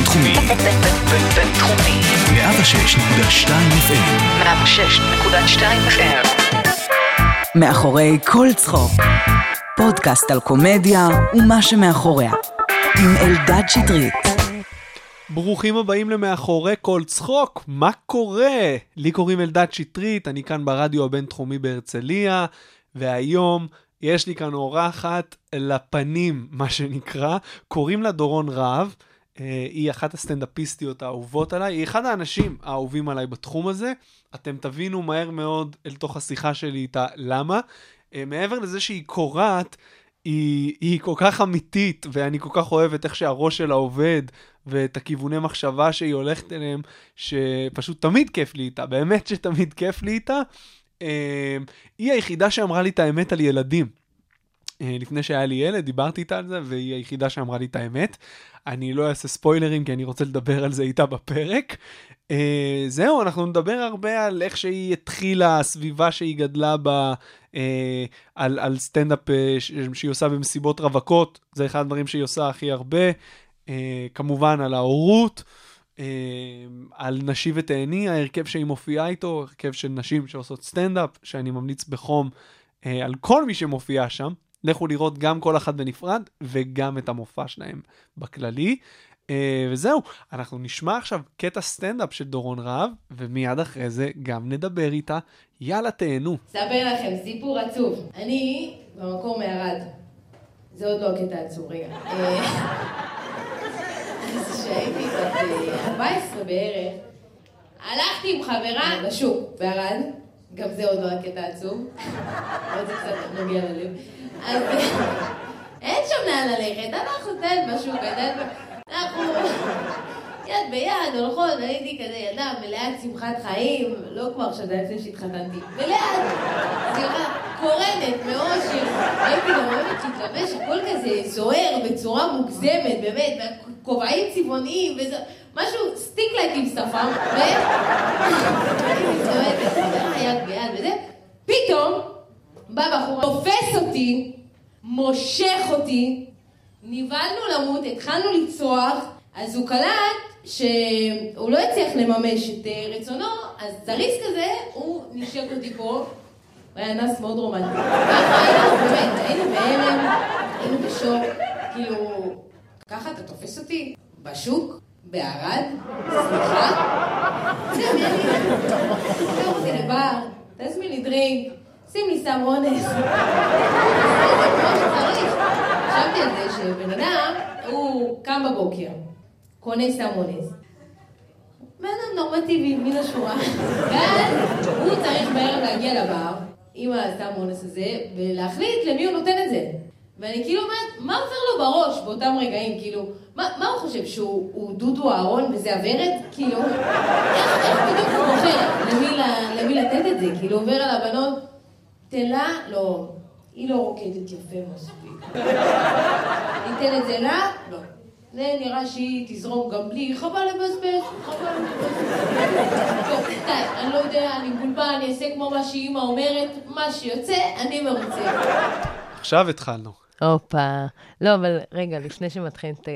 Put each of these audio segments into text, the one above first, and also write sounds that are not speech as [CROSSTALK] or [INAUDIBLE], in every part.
בינתחומי. בינתחומי. 106.2 FM. 106.2 FM. מאחורי כל צחוק. פודקאסט על קומדיה ומה שמאחוריה. עם אלדד שטרית. ברוכים הבאים למאחורי כל צחוק, מה קורה? לי קוראים אלדד שטרית, אני כאן ברדיו הבינתחומי בהרצליה, והיום יש לי כאן אורחת לפנים, מה שנקרא, קוראים לה דורון רהב. אה, היא אחת הסטנדאפיסטיות האהובות עליי, היא אחד האנשים האהובים עליי בתחום הזה. אתם תבינו מהר מאוד אל תוך השיחה שלי איתה למה. אה, מעבר לזה שהיא קורעת, היא, היא כל כך אמיתית, ואני כל כך אוהב את איך שהראש שלה עובד, ואת הכיווני מחשבה שהיא הולכת אליהם, שפשוט תמיד כיף לי איתה, באמת שתמיד כיף לי איתה. אה, היא היחידה שאמרה לי את האמת על ילדים. לפני שהיה לי ילד, דיברתי איתה על זה, והיא היחידה שאמרה לי את האמת. אני לא אעשה ספוילרים, כי אני רוצה לדבר על זה איתה בפרק. Uh, זהו, אנחנו נדבר הרבה על איך שהיא התחילה, הסביבה שהיא גדלה בה, uh, על, על סטנדאפ uh, שהיא עושה במסיבות רווקות, זה אחד הדברים שהיא עושה הכי הרבה. Uh, כמובן על ההורות, uh, על נשי ותהני, ההרכב שהיא מופיעה איתו, הרכב של נשים שעושות סטנדאפ, שאני ממליץ בחום uh, על כל מי שמופיע שם. לכו לראות גם כל אחת בנפרד וגם את המופע שלהם בכללי. Uh, וזהו, אנחנו נשמע עכשיו קטע סטנדאפ של דורון רהב, ומיד אחרי זה גם נדבר איתה. יאללה, תהנו. אספר לכם סיפור עצוב. אני במקור מערד. זה עוד לא הקטע העצוב, רגע. אז כשהייתי בת 14 בערך, הלכתי עם חברה לשוק בערד, גם זה עוד לא הקטע העצוב. אבל זה קצת נוגע ללב. אז אין שם לאן ללכת, אנחנו תן בשוק, אנחנו יד ביד הולכות, הייתי כזה ילדה מלאת שמחת חיים, לא כמו עכשיו, זה היה לפני שהתחתנתי, מלאת שמחה, קורנת, מאושר, הייתי גם אוהבת להתלבש, הכל כזה זוהר בצורה מוגזמת, באמת, כובעים צבעוניים משהו לייק עם שפם, ו... יד ביד וזה, פתאום בא בחור, תופס אותי, מושך אותי, נבהלנו למות, התחלנו לצרוח, אז הוא קלט שהוא לא הצליח לממש את רצונו, אז זריז כזה, הוא נשק אותי פה, הוא היה נס מאוד רומנטי. ככה היינו, באמת, היינו בהלם, היינו בשוק, כאילו, ככה אתה תופס אותי? בשוק? בערד? סליחה? תקח אותי לבר, תזמין לי דרינק. שים לי סם אונס. חשבתי על זה שבן אדם, הוא קם בבוקר, קונה סם אונס. בן אדם נורמטיבי, מן השורה. ואז הוא צריך בערב להגיע לבר עם הסם אונס הזה, ולהחליט למי הוא נותן את זה. ואני כאילו אומרת, מה עובר לו בראש באותם רגעים? כאילו, מה, מה הוא חושב, שהוא דודו אהרון וזה הוורד? כאילו, איך, בדיוק הוא בוחר למי, למי לתת את זה? כאילו, עובר על הבנות, תן לה, לא, היא לא רוקדת יפה מספיק. ניתן את זה לה? לא. זה נראה שהיא תזרום גם בלי, חבל לבזבז, חבל לבזבז. טוב, די, אני לא יודע, אני מבולבל, אני אעשה כמו מה שאימא אומרת, מה שיוצא, אני מרוצה. עכשיו התחלנו. הופה. לא, אבל רגע, לפני שמתחילים, אה,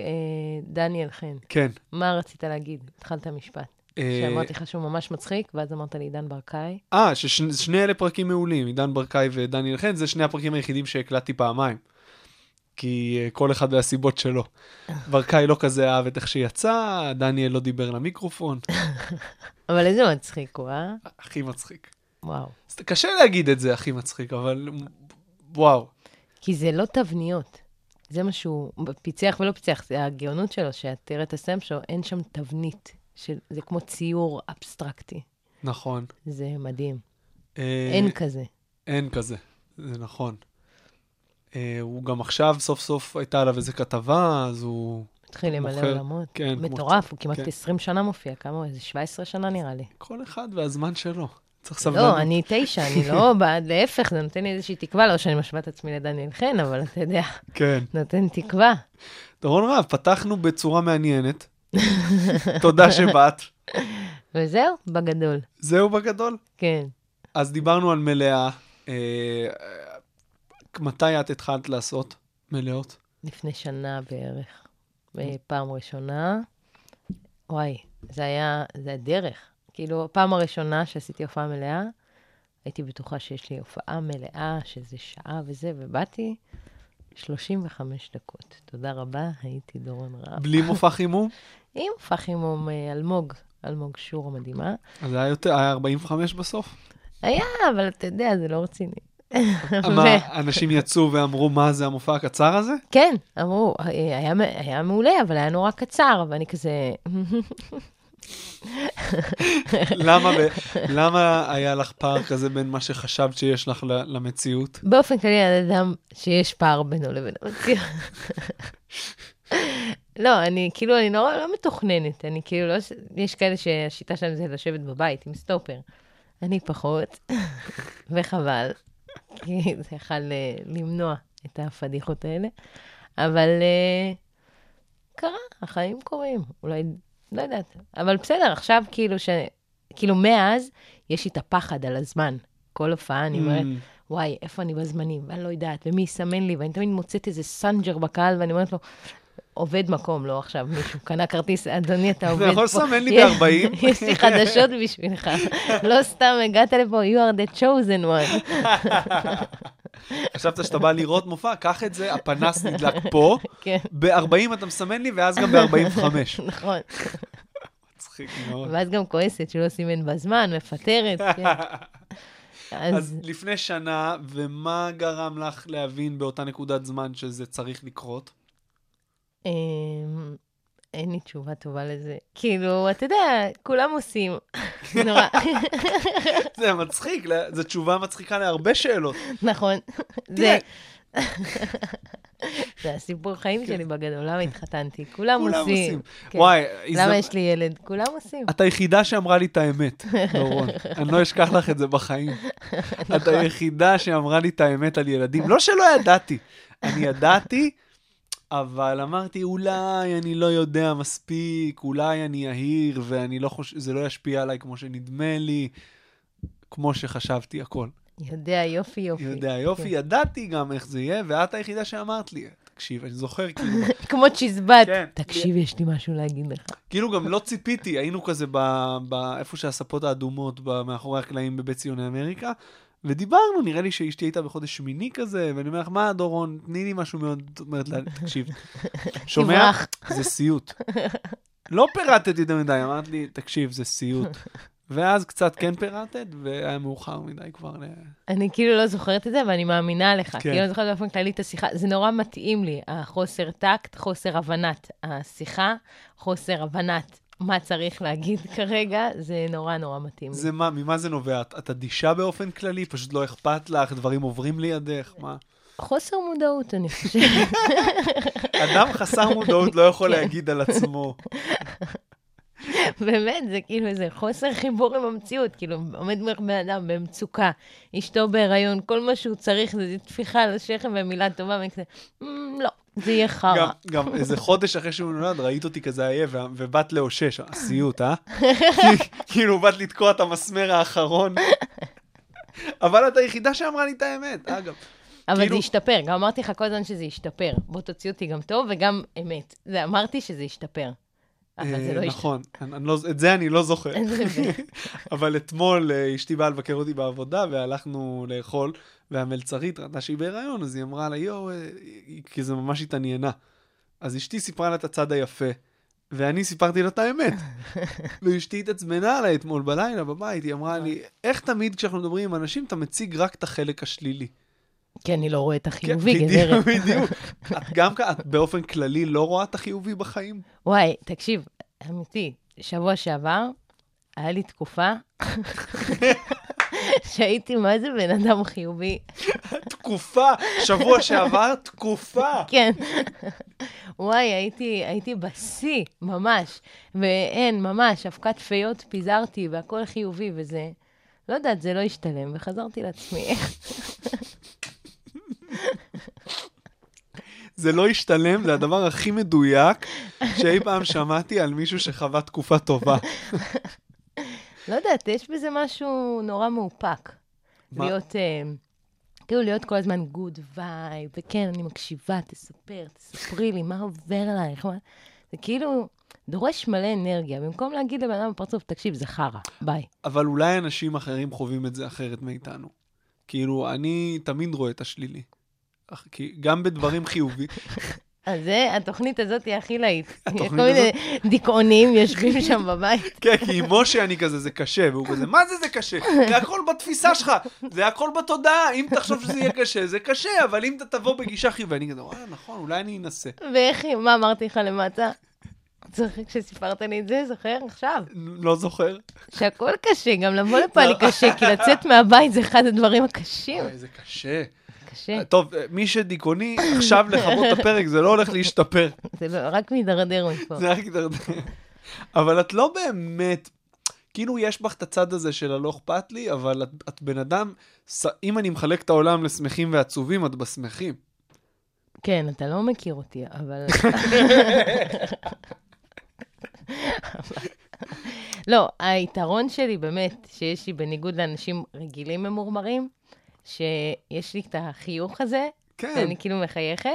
דניאל חן. כן. מה רצית להגיד? התחלת משפט. שאמרתי לך שהוא ממש מצחיק, ואז אמרת לי עידן ברקאי. אה, ששני אלה פרקים מעולים, עידן ברקאי ודניאל חן, זה שני הפרקים היחידים שהקלטתי פעמיים. כי כל אחד והסיבות שלו. [LAUGHS] ברקאי לא כזה אהב את איך שיצא, דניאל לא דיבר למיקרופון. [LAUGHS] אבל איזה מצחיק הוא, אה? הכי מצחיק. וואו. קשה להגיד את זה הכי מצחיק, אבל וואו. כי זה לא תבניות. זה מה שהוא פיצח ולא פיצח, זה הגאונות שלו, שאת תראה את הסם שלו, אין שם תבנית. שזה כמו ציור אבסטרקטי. נכון. זה מדהים. אה, אין כזה. אין כזה, זה נכון. אה, הוא גם עכשיו, סוף סוף הייתה עליו איזו כתבה, אז הוא... התחיל למלא עולמות. כן. מטורף, הוא כמעט כן. 20 שנה מופיע, כמה? איזה 17 שנה נראה לי. כל אחד והזמן שלו. צריך סבלנות. לא, אני תשע, אני לא [LAUGHS] בעד, להפך, זה נותן לי איזושהי תקווה, לא שאני משווה את עצמי לדניאל חן, אבל אתה יודע, כן. נותן תקווה. דורון רב, פתחנו בצורה מעניינת. תודה שבאת. [LAUGHS] וזהו, בגדול. זהו בגדול? כן. אז דיברנו על מלאה. אה, מתי את התחלת לעשות מלאות? לפני שנה בערך. פעם ראשונה. וואי, זה היה, זה הדרך. כאילו, הפעם הראשונה שעשיתי הופעה מלאה, הייתי בטוחה שיש לי הופעה מלאה, שזה שעה וזה, ובאתי 35 דקות. תודה רבה, הייתי דורון רב. בלי מופע חימום? [LAUGHS] עם מופע חימום אה, אלמוג, אלמוג שור המדהימה. אז היה יותר, היה 45 בסוף? היה, אבל אתה יודע, זה לא רציני. [LAUGHS] מה, אנשים יצאו ואמרו, מה זה המופע הקצר הזה? כן, אמרו, "אה, היה, היה מעולה, אבל היה נורא קצר, ואני כזה... [LAUGHS] למה, למה היה לך פער כזה בין מה שחשבת שיש לך למציאות? באופן כללי, אני אדם שיש פער בינו לבין המציאות. לא, אני כאילו, אני נורא לא מתוכננת. אני כאילו לא... יש כאלה שהשיטה שלהם זה לשבת בבית עם סטופר. אני פחות, וחבל, כי זה יכול אה, למנוע את הפדיחות האלה. אבל אה, קרה, החיים קורים. אולי, לא יודעת. אבל בסדר, עכשיו כאילו ש... כאילו, מאז יש לי את הפחד על הזמן. כל הופעה, אני אומרת, ממ. וואי, איפה אני בזמנים? ואני לא יודעת, ומי יסמן לי, ואני תמיד מוצאת איזה סנג'ר בקהל, ואני אומרת לו, עובד מקום, לא עכשיו מישהו קנה כרטיס, אדוני, אתה עובד פה. יכול לסמן לי יש- ב-40? [LAUGHS] יש לי חדשות בשבילך. לא סתם הגעת לפה, you are the chosen one. [LAUGHS] חשבת שאתה בא לראות מופע, קח את זה, הפנס נדלק פה, [LAUGHS] כן, ב-40 אתה מסמן לי, ואז גם ב-45. נכון. מצחיק מאוד. ואז גם כועסת שלא סימן בזמן, מפטרת, כן. אז אז לפני שנה, ומה גרם לך להבין באותה נקודת זמן שזה צריך לקרות? אמ, אין לי תשובה טובה לזה. כאילו, אתה יודע, כולם עושים. [LAUGHS] נורא. [LAUGHS] זה מצחיק, זו תשובה מצחיקה להרבה שאלות. נכון. [LAUGHS] זה... זה הסיפור חיים שלי בגדול, למה התחתנתי? כולם עושים. כן. וואי, למה יש לי ילד? כולם עושים. את היחידה שאמרה לי את האמת, דורון. אני לא אשכח לך את זה בחיים. נכון. את היחידה שאמרה לי את האמת על ילדים. לא שלא ידעתי, אני ידעתי, אבל אמרתי, אולי אני לא יודע מספיק, אולי אני יהיר, ואני לא חושב, זה לא ישפיע עליי כמו שנדמה לי, כמו שחשבתי הכל. יודע, יופי, יופי. יודע, יופי, כן. ידעתי גם איך זה יהיה, ואת היחידה שאמרת לי. תקשיב, אני זוכר, כאילו, [LAUGHS] כמו צ'יזבט. כן. תקשיב, יש לי משהו להגיד לך. כאילו גם לא ציפיתי, היינו כזה ב- ב- איפה שהספות האדומות, ב- מאחורי הקלעים בבית ציוני אמריקה, ודיברנו, נראה לי שאשתי הייתה בחודש שמיני כזה, ואני אומר לך, מה, דורון, תני לי משהו מאוד, אומרת לה, תקשיב, שומע? זה סיוט. לא פירטתי יותר מדי, אמרת לי, תקשיב, זה סיוט. ואז קצת כן פירטת, והיה מאוחר מדי כבר ל... אני כאילו לא זוכרת את זה, ואני מאמינה לך. כן. כאילו, אני זוכרת באופן כללי את השיחה. זה נורא מתאים לי, החוסר טקט, חוסר הבנת השיחה, חוסר הבנת מה צריך להגיד כרגע, זה נורא נורא מתאים. זה מה, ממה זה נובע? את- את אדישה באופן כללי? פשוט לא אכפת לך, דברים עוברים לידך? מה? חוסר מודעות, אני [LAUGHS] חושבת. אדם חסר מודעות לא יכול כן. להגיד על עצמו. באמת, זה כאילו איזה חוסר חיבור עם המציאות. כאילו, עומד מולך בן אדם במצוקה, אשתו בהיריון, כל מה שהוא צריך זה טפיחה על השכם ומילה טובה, ואני כזה, "מ, לא, זה יהיה גם, חרא. גם איזה חודש אחרי שהוא נולד, ראית אותי כזה עייף, ובאת לאושש, הסיוט, אה? [LAUGHS] כאילו, באת לתקוע את המסמר האחרון. אבל את היחידה שאמרה לי את האמת, אגב. אבל כאילו- זה השתפר, גם אמרתי לך כל הזמן שזה השתפר. בוא תוציא אותי גם טוב וגם אמת. זה אמרתי שזה השתפר. אבל זה אה, לא השתפר. נכון, אני, אני לא, את זה אני לא זוכר. [LAUGHS] [LAUGHS] אבל אתמול אה, אשתי באה לבקר אותי בעבודה, והלכנו לאכול, והמלצרית ראתה שהיא בהיריון, אז היא אמרה לה, יואו, אה, כי זה ממש התעניינה. אז אשתי סיפרה לה את הצד היפה, ואני סיפרתי לה את האמת. [LAUGHS] ואשתי התעצבנה עליי אתמול בלילה בבית, היא אמרה לי, איך תמיד כשאנחנו מדברים עם אנשים, אתה מציג רק את החלק השלילי? כי אני לא רואה את כן, החיובי, בדיוק, גברת. בדיוק. את גם את באופן כללי לא רואה את החיובי בחיים? וואי, תקשיב, אמיתי, שבוע שעבר, היה לי תקופה [LAUGHS] שהייתי מה זה בן אדם חיובי. תקופה, שבוע שעבר, תקופה. כן. וואי, הייתי, הייתי בשיא, ממש. ואין, ממש, אבקת פיות פיזרתי והכל חיובי וזה. לא יודעת, זה לא השתלם, וחזרתי לעצמי. זה לא השתלם, זה הדבר הכי מדויק שאי פעם שמעתי על מישהו שחווה תקופה טובה. לא יודעת, יש בזה משהו נורא מאופק. מה? להיות, אה, כאילו להיות כל הזמן good vibe, וכן, אני מקשיבה, תספר, תספרי לי, מה עובר עלייך? מה... זה כאילו, דורש מלא אנרגיה. במקום להגיד לבן אדם בפרצוף, תקשיב, זה חרא, ביי. אבל אולי אנשים אחרים חווים את זה אחרת מאיתנו. כאילו, אני תמיד רואה את השלילי. כי גם בדברים חיוביים, [LAUGHS] אז זה, התוכנית הזאת היא הכי להיט. התוכנית כל מיני דיכאונים יושבים [LAUGHS] שם בבית. כן, כי עם משה אני כזה, זה קשה, והוא כזה, מה זה זה קשה? זה הכל בתפיסה שלך, זה הכל בתודעה, אם תחשוב שזה יהיה קשה, זה קשה, אבל אם אתה תבוא בגישה חיובית, ואני כזה, וואלה, נכון, אולי אני אנסה. ואיך, מה אמרתי לך למטה? צוחק כשסיפרת לי את זה, זוכר? עכשיו. לא זוכר. שהכל קשה, גם לבוא לפה לי קשה, כי לצאת מהבית זה אחד הדברים הקשים. וואי, זה קשה. קשה. טוב, מי שדיכאוני, עכשיו לכבות את הפרק, זה לא הולך להשתפר. זה לא, רק מידרדר מפה. זה רק ידרדר. אבל את לא באמת, כאילו יש בך את הצד הזה של הלא אכפת לי, אבל את, את בן אדם, אם אני מחלק את העולם לשמחים ועצובים, את בשמחים. כן, אתה לא מכיר אותי, אבל... [LAUGHS] לא, היתרון שלי באמת, שיש לי בניגוד לאנשים רגילים ממורמרים, שיש לי את החיוך הזה, כן. ואני כאילו מחייכת,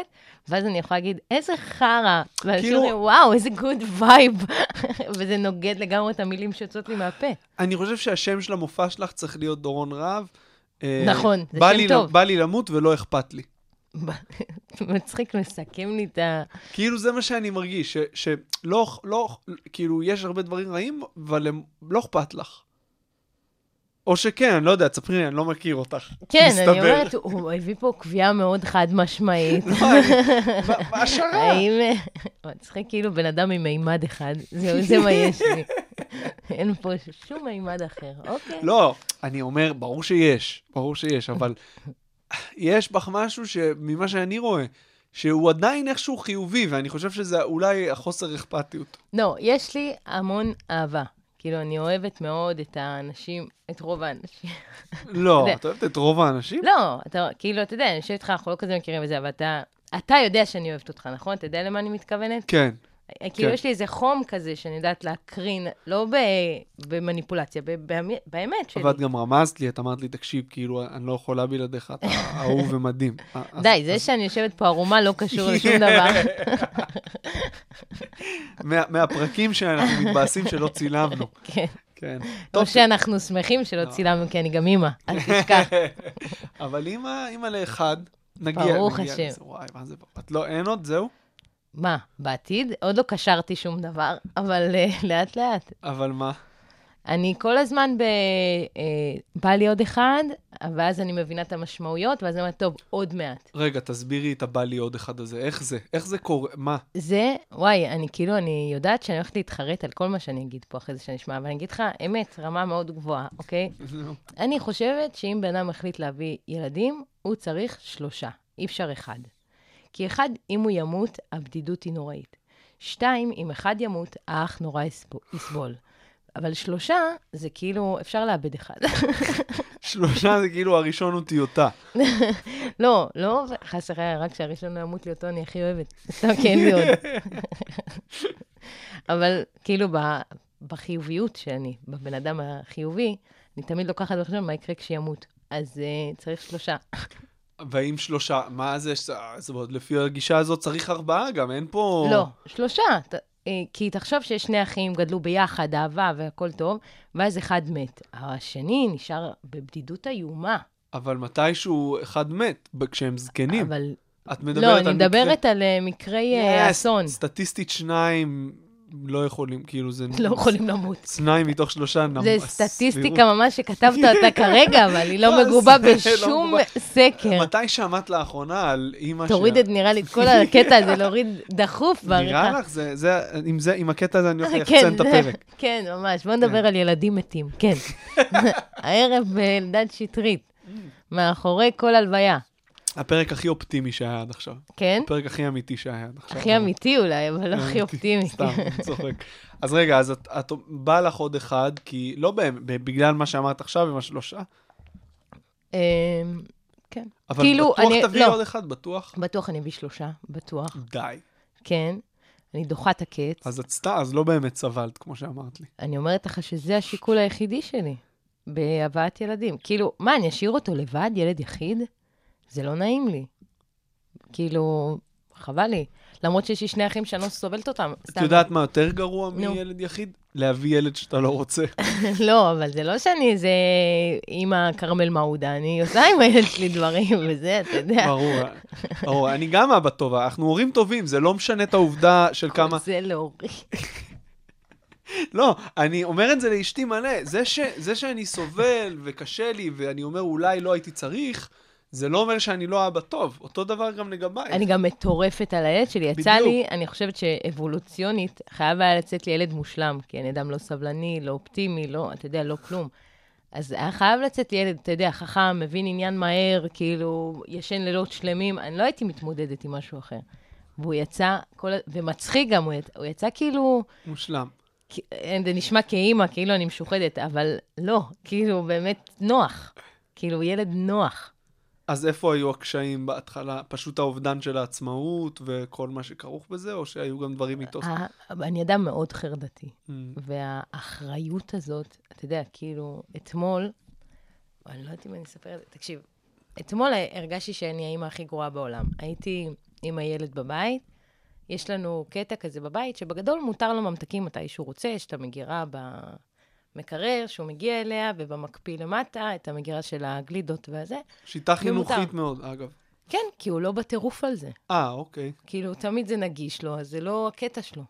ואז אני יכולה להגיד, איזה חרא, ואנשים כאילו- אומרים, וואו, איזה good vibe, [LAUGHS] וזה נוגד לגמרי את המילים שיוצאות לי מהפה. אני חושב שהשם של המופע שלך צריך להיות דורון רהב. אה, נכון, זה שם לי, טוב. בא לי למות ולא אכפת לי. [LAUGHS] מצחיק לסכם לי את ה... כאילו זה מה שאני מרגיש, שלא, לא, כאילו יש הרבה דברים רעים, אבל הם לא אכפת לך. או שכן, אני לא יודע, תספרי לי, אני לא מכיר אותך. כן, מסתבר. אני אומרת, הוא הביא פה קביעה מאוד חד משמעית. [LAUGHS] אני- מה- השערה? האם... מצחיק כאילו בן אדם עם מימד אחד, זהו, זה מה יש לי. [LAUGHS] אין פה שום מימד אחר, אוקיי. לא, אני אומר, ברור שיש, ברור שיש, אבל יש בך משהו שממה שאני רואה, שהוא עדיין איכשהו חיובי, ואני חושב שזה אולי החוסר אכפתיות. לא, יש לי המון אהבה. כאילו, אני אוהבת מאוד את האנשים, את רוב האנשים. לא, זה- את אוהבת את רוב האנשים? לא, אתה, כאילו, אתה יודע, אני יושבת איתך, אנחנו לא כזה מכירים וזה, אבל אתה, אתה יודע שאני אוהבת אותך, נכון? אתה יודע למה אני מתכוונת? כן. כאילו, כן. יש לי איזה חום כזה שאני יודעת להקרין, לא ב, במניפולציה, ב, באמת, באמת שלי. אבל את גם רמזת לי, את אמרת לי, תקשיב, כאילו, אני לא יכולה בלעדיך, אתה אהוב [LAUGHS] ומדהים. די, זה שאני יושבת פה ערומה לא קשור לשום [LAUGHS] דבר. מה- מהפרקים שאנחנו מתבאסים שלא צילמנו. [LAUGHS] כן. כן. או טוב, שאנחנו שמחים שלא צילמנו, כי אני גם אימא, אל תשכח. אבל אימא, לאחד, נגיע, ברוך השם. וואי, מה זה, את לא, אין עוד, זהו? מה, בעתיד? עוד לא קשרתי שום דבר, אבל אה, לאט-לאט. אבל מה? אני כל הזמן ב... אה, בא לי עוד אחד, ואז אני מבינה את המשמעויות, ואז אני אומרת, טוב, עוד מעט. רגע, תסבירי את הבא לי עוד אחד הזה, איך זה? איך זה קורה? מה? זה, וואי, אני כאילו, אני יודעת שאני הולכת להתחרט על כל מה שאני אגיד פה אחרי זה שאני אשמע, אבל אני אגיד לך, אמת, רמה מאוד גבוהה, אוקיי? אני חושבת שאם בן אדם החליט להביא ילדים, הוא צריך שלושה, אי אפשר אחד. כי אחד, אם הוא ימות, הבדידות היא נוראית. שתיים, אם אחד ימות, האח נורא יסבול-. אבל שלושה, זה כאילו, אפשר לאבד אחד. שלושה זה כאילו הראשון הוא טיוטה. [LAUGHS] לא, לא, חס וחלילה, רק שהראשון לא ימות לי אותו, אני הכי אוהבת. סתם כי אין לי עוד. [LAUGHS] אבל כאילו, בחיוביות שאני, בבן אדם החיובי, אני תמיד לוקחת בחשבון מה יקרה כשימות. אז uh, צריך שלושה. והאם שלושה, מה זה, זאת אומרת, לפי הגישה הזאת צריך ארבעה גם, אין פה... לא, שלושה. אה, כי תחשוב שיש שני אחים, גדלו ביחד, אהבה והכל טוב, ואז אחד מת. השני נשאר בבדידות איומה. אבל מתישהו אחד מת, כשהם זקנים. אבל... את מדברת לא, על אני מקרה... מדברת על אה, מקרי אה, Yes, אסון. סטטיסטית שניים לא יכולים, כאילו זה... לא יכולים למות. שניים מתוך שלושה נמ... זה. סטטיסטיקה ממש שכתבת אותה [LAUGHS] כרגע, אבל היא לא, לא מגובה בשום. סקר. מתי שמעת לאחרונה על אימא תוריד את, נראה לי, את כל הקטע הזה, [LAUGHS] להוריד דחוף נראה בעריכה. לך? זה, זה, עם, הקטע הזה אני [LAUGHS] הולך כן, ליחצן את הפרק. כן, ממש. בוא נדבר על ילדים מתים, כן. הערב באלדד שטרית, מאחורי כל הלוויה, הפרק הכי אופטימי שהיה עד עכשיו. כן? הפרק הכי אמיתי שהיה עד עכשיו. הכי אמיתי אולי, אבל לא הכי אופטימי. סתם, צוחק. אז רגע, אז את, את בא לך עוד אחד, כי לא בגלל מה שאמרת עכשיו עם השלושה, אמ, כן. אבל כאילו, בטוח אני- תביאי לא. עוד אחד, בטוח. בטוח אני אביא שלושה, בטוח. די. כן. אני דוחה את הקץ. אז את סתם, אז לא באמת סבלת, כמו שאמרת לי. אני אומרת לך שזה השיקול היחידי שלי בהבאת ילדים. כאילו, מה, אני אשאיר אותו לבד, ילד יחיד? זה לא נעים לי. כאילו, חבל לי. למרות שיש לי שני אחים שאני לא סובלת אותם. את סתם. יודעת מה יותר גרוע נו. מילד יחיד? להביא ילד שאתה לא רוצה. [LAUGHS] לא, אבל זה לא שאני איזה אימא כרמל מעודה, אני עושה עם הילד שלי דברים [LAUGHS] וזה, אתה יודע. ברור, ברור. אני גם אבא טוב, אנחנו הורים טובים, זה לא משנה את העובדה של כמה... זה להוריד. [LAUGHS] לא, אני אומר את זה לאשתי מלא. זה, ש... זה שאני סובל וקשה לי, ואני אומר אולי לא הייתי צריך, זה לא אומר שאני לא אבא טוב. אותו דבר גם לגביי. אני גם מטורפת על הילד שלי. יצא בדיוק. לי, אני חושבת שאבולוציונית, חייב היה לצאת לי ילד מושלם, כי אני אדם לא סבלני, לא אופטימי, לא, אתה יודע, לא כלום. אז היה חייב לצאת לי ילד, אתה יודע, חכם, מבין עניין מהר, כאילו, ישן לילות שלמים. אני לא הייתי מתמודדת עם משהו אחר. והוא יצא, כל... ומצחיק גם, הוא יצא, הוא יצא כאילו, מושלם. כי- זה נשמע כאימא, כאילו אני משוחדת, אבל לא, כאילו, באמת נוח. כאילו, ילד נוח. אז איפה היו הקשיים בהתחלה? פשוט האובדן של העצמאות וכל מה שכרוך בזה, או שהיו גם דברים איתו? ה- אני אדם מאוד חרדתי. Mm. והאחריות הזאת, אתה יודע, כאילו, אתמול, אני לא יודעת אם אני אספר את זה, תקשיב, אתמול הרגשתי שאני האימא הכי גרועה בעולם. הייתי עם הילד בבית, יש לנו קטע כזה בבית, שבגדול מותר לו ממתקים מתי שהוא רוצה, יש את המגירה במקרר שהוא מגיע אליה, ובמקפיא למטה, את המגירה של הגלידות והזה. שיטה ומותר. חינוכית מאוד, אגב. כן, כי הוא לא בטירוף על זה. אה, אוקיי. כאילו, תמיד זה נגיש לו, אז זה לא הקטע שלו.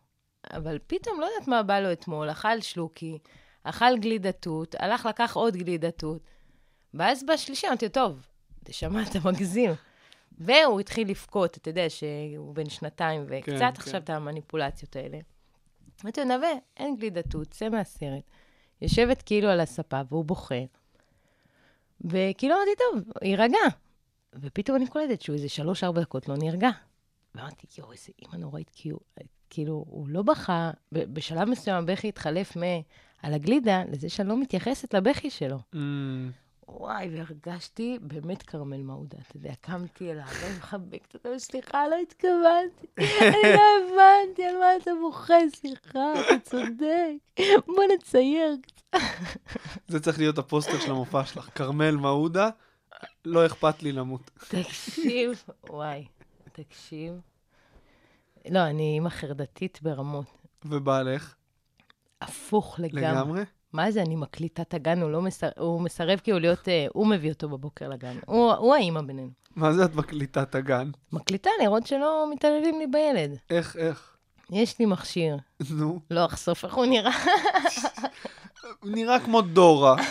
אבל פתאום, לא יודעת מה בא לו אתמול, אכל שלוקי, אכל גלידת תות, הלך לקח עוד גלידת תות, ואז בשלישי אמרתי טוב, תשמע, אתה מגזים. והוא התחיל לבכות, אתה יודע שהוא בן שנתיים וקצת כן, כן, כן. עכשיו את המניפולציות האלה. אמרתי לו, נווה, אין גלידת תות, צא מהסרט. יושבת כאילו על הספה והוא בוכה. וכאילו אמרתי, טוב, יירגע. ופתאום אני קולטת שהוא איזה שלוש-ארבע דקות לא נרגע. ואמרתי, יואו, איזה אימא נוראית, הוא, כאילו, הוא לא בכה, בשלב מסוים הבכי התחלף מ... על הגלידה לזה שאני לא מתייחסת לבכי שלו. Mm, וואי, והרגשתי באמת כרמל מעודה, אתה יודע, קמתי אליו, [LAUGHS] ומחבקת אותו, סליחה, לא התכוונתי, אני לא הבנתי על מה אתה בוכה, סליחה, אתה צודק, בוא נצייר קצת. זה צריך להיות הפוסטר של המופע שלך. כרמל מעודה, לא אכפת לי למות. תקשיב, וואי, תקשיב. לא, אני אימא חרדתית ברמות. ובעלך? הפוך לגמרי. לגמרי? מה זה, אני מקליטה את הגן, הוא, לא מסר... הוא מסרב כאילו להיות, אה, הוא מביא אותו בבוקר לגן. הוא, הוא האימא בינינו. מה זה את מקליטה את הגן? מקליטה לראות שלא מתעללים לי בילד. איך, איך? יש לי מכשיר, נו. לא אחשוף איך הוא נראה. [LAUGHS] נראה כמו דורה. [LAUGHS]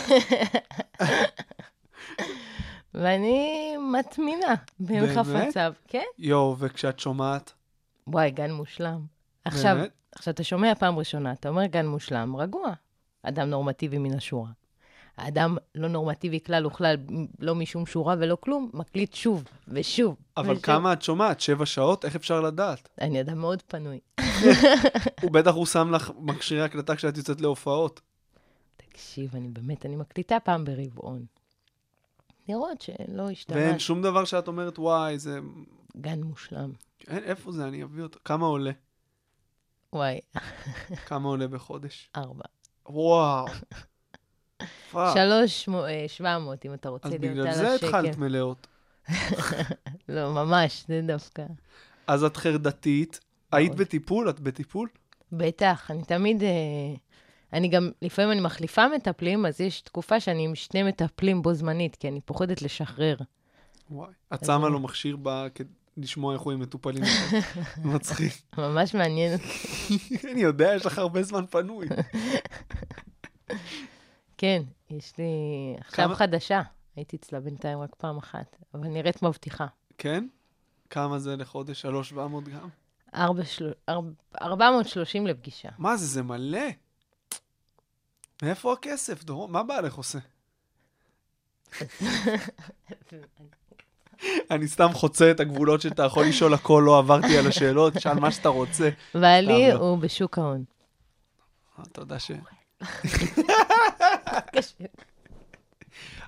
ואני מטמינה באמת? חפציו. כן? יואו, וכשאת שומעת? וואי, גן מושלם. עכשיו, באמת? עכשיו, אתה שומע פעם ראשונה, אתה אומר גן מושלם, רגוע. אדם נורמטיבי מן השורה. האדם לא נורמטיבי כלל וכלל, לא משום שורה ולא כלום, מקליט שוב ושוב. אבל ושוב. כמה את שומעת? שבע שעות? איך אפשר לדעת? אני אדם מאוד פנוי. [LAUGHS] הוא בטח הוא שם לך מכשירי הקלטה כשאת יוצאת להופעות. תקשיב, אני באמת, אני מקליטה פעם ברבעון. לראות שלא ואין השתמש. שום דבר שאת אומרת, וואי, זה... גן מושלם. אין, איפה זה? אני אביא אותו. כמה עולה? וואי, כמה עולה בחודש? ארבע. וואו. שלוש אה, שבע מאות, אם אתה רוצה אז להיות בגלל על זה השקל. התחלת מלאות. [LAUGHS] לא, ממש, זה דווקא. אז את חרדתית, היית. בטיפול? את בטיפול? בטח, אני תמיד... אה, אני גם, לפעמים אני מחליפה מטפלים, אז יש תקופה שאני עם שני מטפלים בו זמנית, כי אני פוחדת לשחרר. וואי. את אז שמה לו מכשיר ב... לשמוע איך הוא עם מטופלים. [LAUGHS] מצחיק. ממש מעניין. [LAUGHS] אני יודע, יש לך הרבה זמן פנוי. [LAUGHS] כן, יש לי עכשיו חדשה. הייתי אצלה בינתיים רק פעם אחת, אבל נראית מבטיחה. כן? כמה זה לחודש? שלוש שבע מאות גם? ארבע של- ארבע- 430 לפגישה. מה זה, זה מלא. מאיפה הכסף, דורון? מה בעלך עושה? אני סתם חוצה את הגבולות שאתה יכול לשאול הכל, לא עברתי על השאלות, שאל מה שאתה רוצה. בעלי לא. הוא בשוק ההון. אה, יודע ש... [LAUGHS]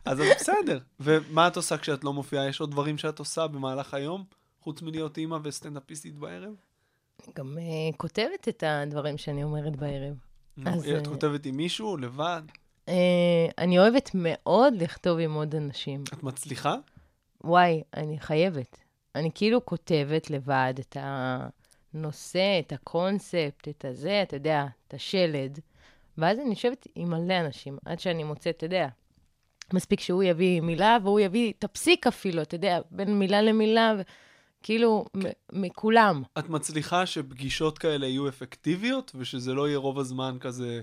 אז את בסדר. ומה את עושה כשאת לא מופיעה? יש עוד דברים שאת עושה במהלך היום, חוץ מלהיות אימא וסטנדאפיסטית בערב? גם אה, כותבת את הדברים שאני אומרת בערב. אז, את אה, כותבת עם מישהו, לבד? אני אוהבת מאוד לכתוב עם עוד אנשים. את מצליחה? וואי, אני חייבת. אני כאילו כותבת לבד את הנושא, את הקונספט, את הזה, אתה יודע, את השלד, ואז אני יושבת עם מלא אנשים, עד שאני מוצאת, אתה יודע, מספיק שהוא יביא מילה, והוא יביא את הפסיק אפילו, אתה יודע, בין מילה למילה, ו... כאילו, מכולם. את מצליחה שפגישות כאלה יהיו אפקטיביות, ושזה לא יהיה רוב הזמן כזה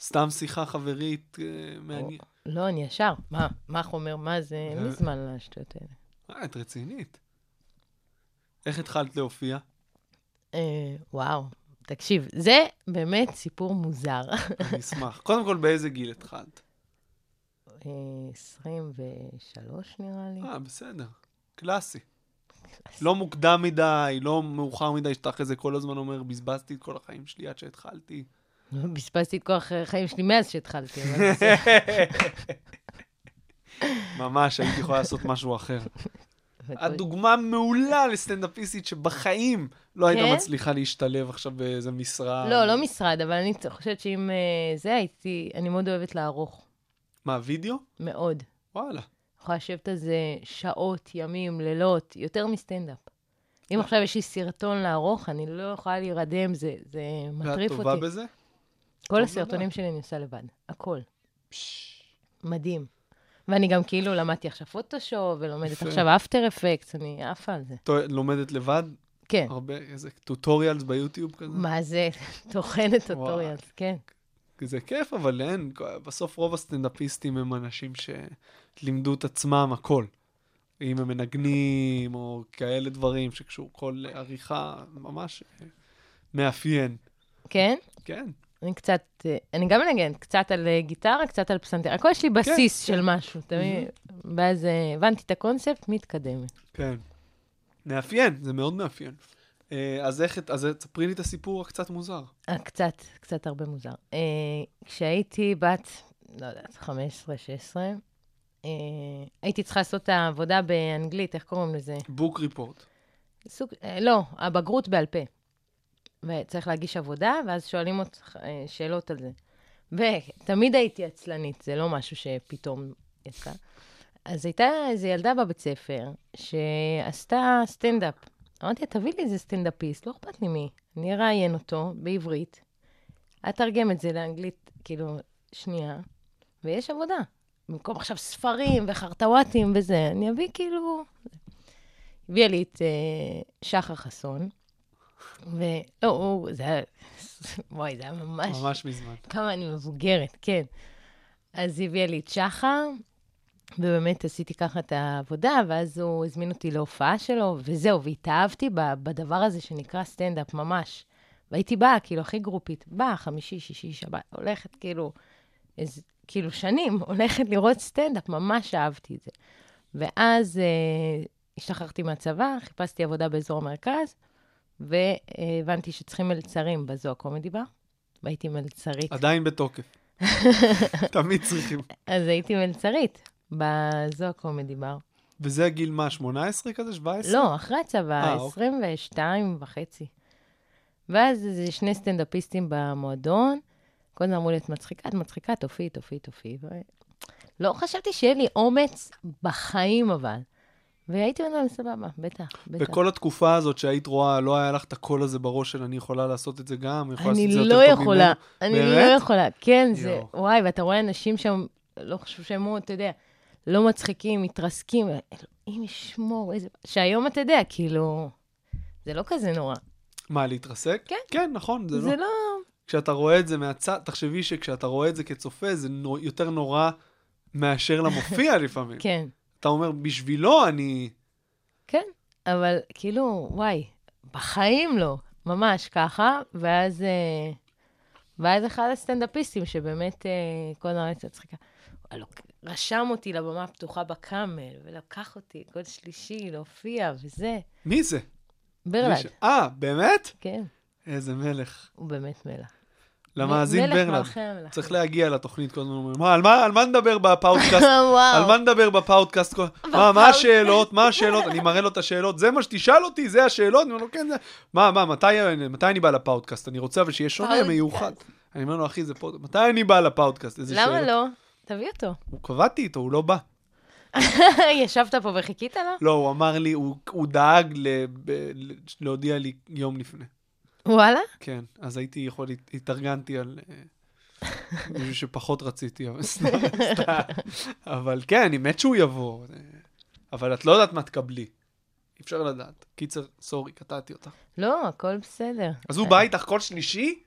סתם שיחה חברית אה, מעניין? לא, אני ישר. מה, מה חומר, מה זה, אין לי אה. זמן לשטויות האלה. אה, את רצינית. איך התחלת להופיע? אה, וואו, תקשיב, זה באמת סיפור מוזר. אני אשמח. קודם כל, באיזה גיל התחלת? אה, 23 נראה לי. אה, בסדר. קלאסי. לא מוקדם מדי, לא מאוחר מדי, שאתה אחרי זה כל הזמן אומר, בזבזתי את כל החיים שלי עד שהתחלתי. [LAUGHS] בזבזתי את כל החיים שלי מאז שהתחלתי, אבל בסדר. [LAUGHS] ממש, הייתי יכולה לעשות משהו אחר. [LAUGHS] אבל את דוגמה מעולה לסטנדאפיסטית שבחיים לא כן? הייתה מצליחה להשתלב עכשיו באיזה משרה. לא, לא משרד, אבל אני חושבת שאם אה, זה הייתי, אני מאוד אוהבת לערוך. מה, וידאו? מאוד. וואלה. יכולה לשבת על זה שעות, ימים, לילות, יותר מסטנדאפ. אם עכשיו יש לי סרטון לערוך, אני לא יכולה להירדם, זה, זה ואת מטריף טובה אותי. בזה? כל הסרטונים. שלי אני עושה לבד, הכל. מדהים. ואני גם כאילו למדתי עכשיו פוטושופ, ולומדת. עכשיו אפטר אפקט, אני עפה על זה. לומדת לבד? כן. הרבה, איזה טוטוריאלס ביוטיוב כזה? מה זה? [LAUGHS] טוחנת טוטוריאלס, כן. זה כיף, אבל אין, בסוף רוב הסטנדאפיסטים הם אנשים שלימדו את עצמם הכל. אם הם מנגנים, או כאלה דברים שקשור, כל עריכה ממש אה, מאפיין. כן? כן, אני קצת, אה, אני גם מנגנת, קצת על אה, גיטרה, קצת על פסנתר. הכל יש לי בסיס של משהו, אתה מבין? ואז אה, הבנתי את הקונספט, מתקדמת. כן. מאפיין, זה מאוד מאפיין. אז איך, אז תספרי לי את הסיפור הקצת מוזר. קצת, קצת הרבה מוזר. כשהייתי בת, לא יודעת, 15, 16, אה, הייתי צריכה לעשות את העבודה באנגלית, איך קוראים לזה? בוק ריפורט. סוג, לא, הבגרות בעל פה. וצריך להגיש עבודה, ואז שואלים אותך אה, שאלות על זה. ותמיד הייתי עצלנית, זה לא משהו שפתאום יצא. אז הייתה איזו ילדה בבית ספר שעשתה סטנדאפ. אמרתי לה, תביא לי איזה סטנדאפיסט, לא אכפת לי מי. אני אראיין אותו בעברית, אתרגם את זה לאנגלית, כאילו, שנייה, ויש עבודה. במקום עכשיו ספרים וחרטוואטים וזה, אני אביא כאילו... הביאה לי את אה, שחר חסון, ולא, הוא, זה היה, [LAUGHS] וואי, זה היה ממש, ממש מזמן. כמה אני מבוגרת, כן. אז היא הביאה לי את שחר, ובאמת עשיתי ככה את העבודה, ואז הוא הזמין אותי להופעה שלו, וזהו, והתאהבתי בדבר הזה שנקרא סטנדאפ, ממש. והייתי באה, כאילו, הכי גרופית, באה, חמישי, שישי, שבת, הולכת, כאילו, איזה, כאילו, שנים, [LAUGHS] הולכת לראות סטנדאפ, ממש אהבתי את זה. ואז אה, השתחררתי מהצבא, חיפשתי עבודה באזור המרכז, והבנתי שצריכים מלצרים בזו קומדי בר, והייתי מלצרית. עדיין בתוקף. [LAUGHS] תמיד צריכים. אז הייתי מלצרית בזו קומדי בר. וזה גיל מה, 18 כזה? 17? לא, אחרי הצבא, אה, אוקיי. 22 וחצי. ואז איזה שני סטנדאפיסטים במועדון, כל הזמן אמרו לי, את מצחיקה, את מצחיקה, תופיעי, תופיעי, תופיעי. ו... לא חשבתי שיהיה לי אומץ בחיים, אבל. והייתי אומרת סבבה, בטח, בטח. וכל התקופה הזאת שהיית רואה, לא היה לך את הקול הזה בראש של אני יכולה לעשות את זה גם, יכולה לעשות אני את זה לא יותר טוב יכולה, ממנו. אני באמת? לא יכולה. כן, זה, יואו. וואי, ואתה רואה אנשים שם, לא חשוב שהם, אתה יודע, לא מצחיקים, מתרסקים, אלוהים ישמור, איזה... שהיום אתה יודע, כאילו, זה לא כזה נורא. מה, להתרסק? כן. כן, נכון, זה, זה לא. לא... כשאתה רואה את זה מהצד, תחשבי שכשאתה רואה את זה כצופה, זה נו, יותר נורא מאשר למופיע [LAUGHS] לפעמים. כן, אתה אומר, בשבילו אני... כן, אבל כאילו, וואי, בחיים לא, ממש ככה, ואז... אה, ואז אחד הסטנדאפיסטים שבאמת אה, כל הזמן הייתה צחיקה, רשם אותי לבמה הפתוחה בקאמל, ולקח אותי כל שלישי להופיע, וזה. מי זה? ברלד, אה, באמת? כן, איזה מלך. הוא באמת מלך. למאזין המלכים. צריך להגיע לתוכנית כל הזמן, מה, על מה, על מה נדבר בפאודקאסט? [LAUGHS] על מה נדבר בפאודקאסט? מה, מה השאלות? מה השאלות? אני מראה לו את השאלות. זה מה שתשאל אותי? זה השאלות? אני אומר לו, כן, זה... מה, מה, מתי, אני בא לפאודקאסט? אני רוצה אבל שיהיה שונה. מיוחד. אני אומר לו, אחי, זה פוד... מתי אני בא לפאודקאסט? איזה למה שאלות? לא? תביא אותו. הוא קבעתי איתו, הוא לא בא. [LAUGHS] ישבת פה וחיכית לו? לא, הוא אמר לי, הוא, דאג להודיע לי יום לפני. וואלה? כן, אז הייתי יכול, התארגנתי על אה, [LAUGHS] מישהו שפחות רציתי, אבל כן, אני מת שהוא יבוא. אה, אבל את לא יודעת מה תקבלי. אי אפשר לדעת. קיצר, סורי, קטעתי אותך. לא, הכל בסדר. אז הוא בא איתך כל שלישי?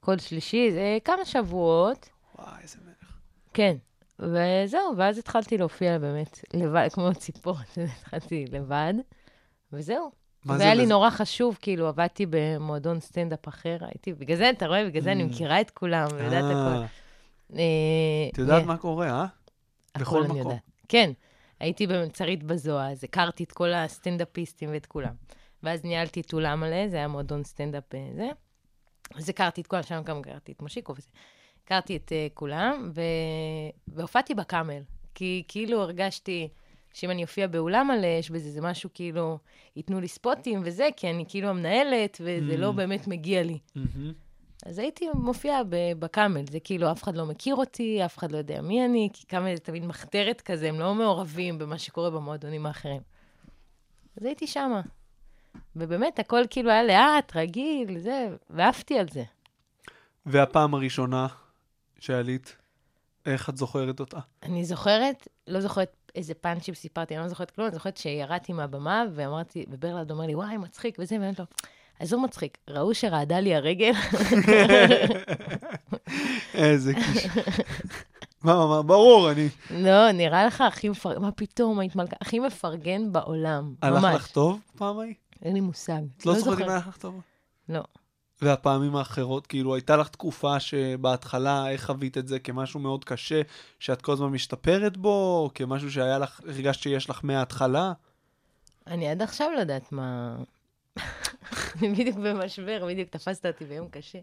כל שלישי, זה כמה שבועות. וואי, איזה מלך. כן. וזהו, ואז התחלתי להופיע באמת לבד, כמו ציפור, [LAUGHS] התחלתי לבד, וזהו. מה זה היה לי? נורא חשוב, כאילו, עבדתי במועדון סטנדאפ אחר, הייתי, בגלל זה, אתה רואה, בגלל זה אני מכירה את כולם, ויודעת Mm. אה, הכל. אה, את יודעת מה קורה, אה? בכל מקום. כן, הייתי במלצרית בזוהה, אז הכרתי את כל הסטנדאפיסטים ואת כולם. ואז ניהלתי את אולם מלא, זה היה מועדון סטנדאפ אה, זה. אז הכרתי את כולם, שם גם הכרתי את מושיקו וזה. הכרתי את כולם. והופעתי בקאמל. כי כאילו הרגשתי שאם אני אופיע באולם מלא, יש בזה איזה משהו כאילו, ייתנו לי ספוטים וזה, כי אני כאילו המנהלת, וזה Mm. לא באמת מגיע לי. מהמם. אז הייתי מופיעה בקאמל, זה כאילו, אף אחד לא מכיר אותי, אף אחד לא יודע מי אני, כי קאמל זה תמיד מחתרת כזה, הם לא מעורבים במה שקורה במועדונים האחרים. אז הייתי שמה. ובאמת, הכל כאילו היה לאט, רגיל, זה, ועפתי על זה. והפעם הראשונה שעלית, איך את זוכרת אותה? אני זוכרת, לא זוכרת איזה פאנצ'ים סיפרתי, אני לא זוכרת כלום, אני זוכרת שירדתי מהבמה ואמרתי, וברלד אומר לי, וואי, מצחיק וזה, ואני לו, עזוב מצחיק, ראו שרעדה לי הרגל? איזה קיש. מה, מה, ברור, אני... לא, נראה לך הכי מפרגן, מה פתאום, היית מלכה, הכי מפרגן בעולם, הלך ממש. לך טוב פעם ההיא? אין לי מושג. את לא זוכרת אם היה לך טוב? לא. והפעמים האחרות, כאילו, הייתה לך תקופה שבהתחלה, איך חווית את זה כמשהו מאוד קשה, שאת כל הזמן משתפרת בו, או כמשהו שהיה לך, הרגשת שיש לך מההתחלה? אני עד עכשיו לא יודעת מה... אני [LAUGHS] בדיוק במשבר, בדיוק תפסת אותי ביום קשה.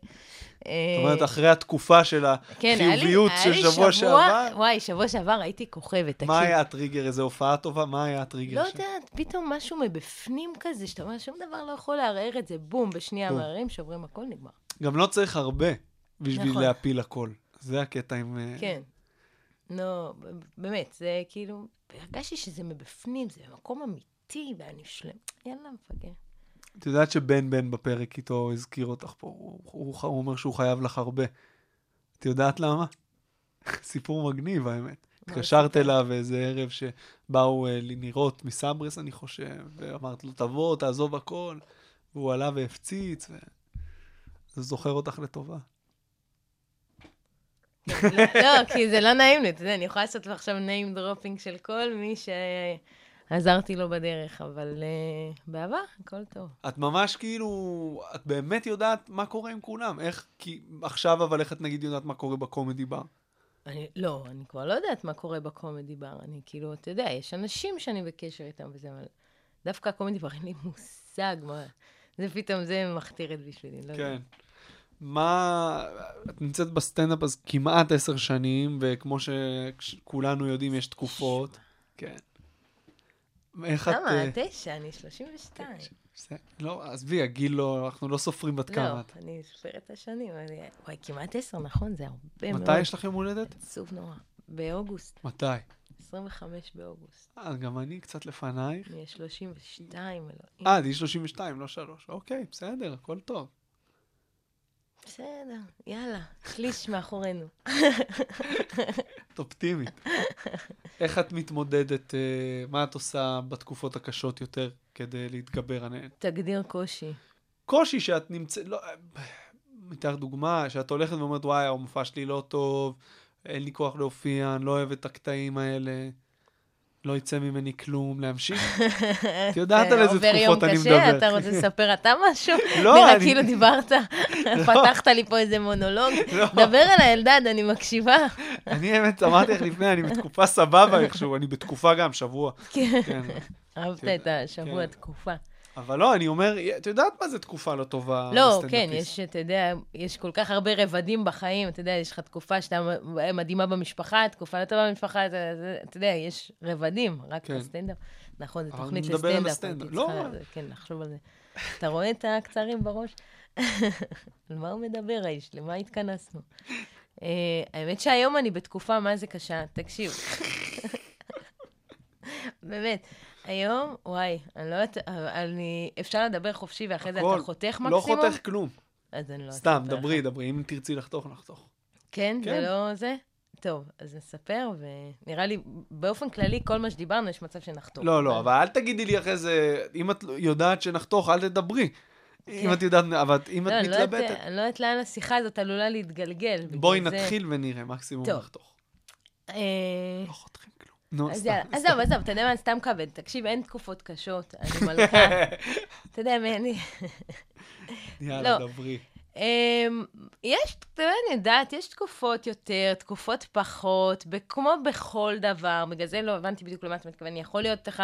זאת אומרת, אחרי התקופה של כן, החיוביות של שבוע שעבר, וואי, שבוע שעבר הייתי כוכבת, תקשיב. מה היה הטריגר? איזו הופעה טובה? מה היה הטריגר? לא יודעת, פתאום משהו מבפנים כזה, שאתה אומר, שום דבר לא יכול לערער את זה, בום, בשנייה. מערערים, שוברים הכל, נגמר. גם לא צריך הרבה בשביל נכון. להפיל הכל. זה הקטע עם... אה, כן. לא, באמת, זה כאילו, הרגשתי שזה מבפנים, זה מקום אמיתי, ואני שלם. יאללה, מפגר. את יודעת שבן בן בפרק איתו הזכיר אותך פה, הוא, הוא, הוא אומר שהוא חייב לך הרבה. את יודעת למה? [LAUGHS] סיפור מגניב, האמת. התקשרת אליו איזה ערב שבאו אה, לי נראות מסברס, אני חושב, ואמרת לו, תבוא, תעזוב הכל, והוא עלה והפציץ, ו... אז זוכר אותך לטובה. לא, לא, כי זה לא נעים לי, אתה יודע, אני יכולה לעשות עכשיו name dropping של כל מי שעזרתי לו בדרך, אבל uh, בעבר, הכל טוב. את ממש כאילו, את באמת יודעת מה קורה עם כולם. איך, כי עכשיו אבל איך את נגיד יודעת מה קורה בקומדי בר? אני, לא, אני כבר לא יודעת מה קורה בקומדי בר. אני כאילו, אתה יודע, יש אנשים שאני בקשר איתם וזה, אבל דווקא הקומדי בר אין לי מושג מה... זה פתאום, זה מכתירת בשבילי, לא כן. יודעת. מה, את נמצאת בסטנדאפ אז כמעט עשר שנים, וכמו שכולנו יודעים, יש תקופות. כן. איך את... למה? אה, תשע, אני 32. זה- לא, עזבי, הגיל לא, אנחנו לא סופרים בת לא, כמה את. אני סופרת את השנים, אבל... וואי, כמעט עשר, נכון? זה הרבה מאוד. מתי יש לך יום הולדת? עצוב נורא. באוגוסט, מתי? 25 באוגוסט. אה, גם אני קצת לפנייך. אני 32, אלוהים. אה, אני 32, לא שלוש. אוקיי, בסדר, הכל טוב. בסדר, יאללה, שליש מאחורינו. את [LAUGHS] אופטימית. איך את מתמודדת, אה, מה את עושה בתקופות הקשות יותר כדי להתגבר עליהן? תגדיר קושי. קושי שאת נמצאת, לא, מתאר דוגמה, שאת הולכת ואומרת, וואי, המופע שלי לא טוב, אין לי כוח להופיע, אני לא אוהב את הקטעים האלה, לא יצא ממני כלום, להמשיך. [LAUGHS] את יודעת על איזה עובר יום תקופות אני קשה, מדבר. אתה רוצה לספר אתה משהו? [LAUGHS] לא, נראה אני- כאילו דיברת, [LAUGHS] פתחת לי פה איזה מונולוג. לא. דבר אליי, אלדד, אני מקשיבה. אני האמת, אמרתי לך לפני, אני בתקופה סבבה איכשהו, אני בתקופה גם, שבוע. כן, כן. אהבת כן. את השבוע, כן. תקופה. אבל לא, אני אומר, את יודעת מה זה תקופה לא טובה לא. כן, יש, אתה יודע, יש כל כך הרבה רבדים בחיים, אתה יודע, יש לך תקופה שאתה מדהימה במשפחה, תקופה לא טובה במשפחה, אתה, אתה- יודע, יש רבדים, רק כן. בסטנדאפ. נכון, זו תוכנית אני מדבר על. הסטנדאפ. לא. צריכה, כן, לחשוב על זה. אתה רואה את הקצרים בראש? [LAUGHS] על מה הוא מדבר, האיש? למה התכנסנו? אה, האמת שהיום אני בתקופה, מה זה קשה? תקשיב. [LAUGHS] באמת. היום, וואי, אני לא יודעת, אני... אפשר לדבר חופשי ואחרי זה. אתה חותך מקסימום? לא חותך כלום. אז אני לא סתם. דברי, דברי. אם תרצי לחתוך, נחתוך. כן? כן. זה לא זה? טוב, אז נספר, ונראה לי, באופן כללי, כל מה שדיברנו, יש מצב שנחתוך. לא, לא, אבל אל תגידי לי אחרי זה, אם את יודעת שנחתוך, אל תדברי. אם את יודעת, אבל אם כן. לא, את לא יודעת- מתלבטת, אני לא יודעת לאן השיחה הזאת עלולה להתגלגל. בואי נתחיל ונראה, מקסימום. נחתוך. אה, לא חותכים. נו, סתם. עזוב, עזוב, אתה יודע מה, אני סתם כבד. תקשיב, אין תקופות קשות, אני מלכה. [LAUGHS] אתה יודע, מי אני... יאללה, לא. דברי. אמ, יש, אתה יודע, אני יודעת, יש תקופות יותר, תקופות פחות, כמו בכל דבר, בגלל זה לא הבנתי בדיוק למה אתה מתכוון. יכול להיות לך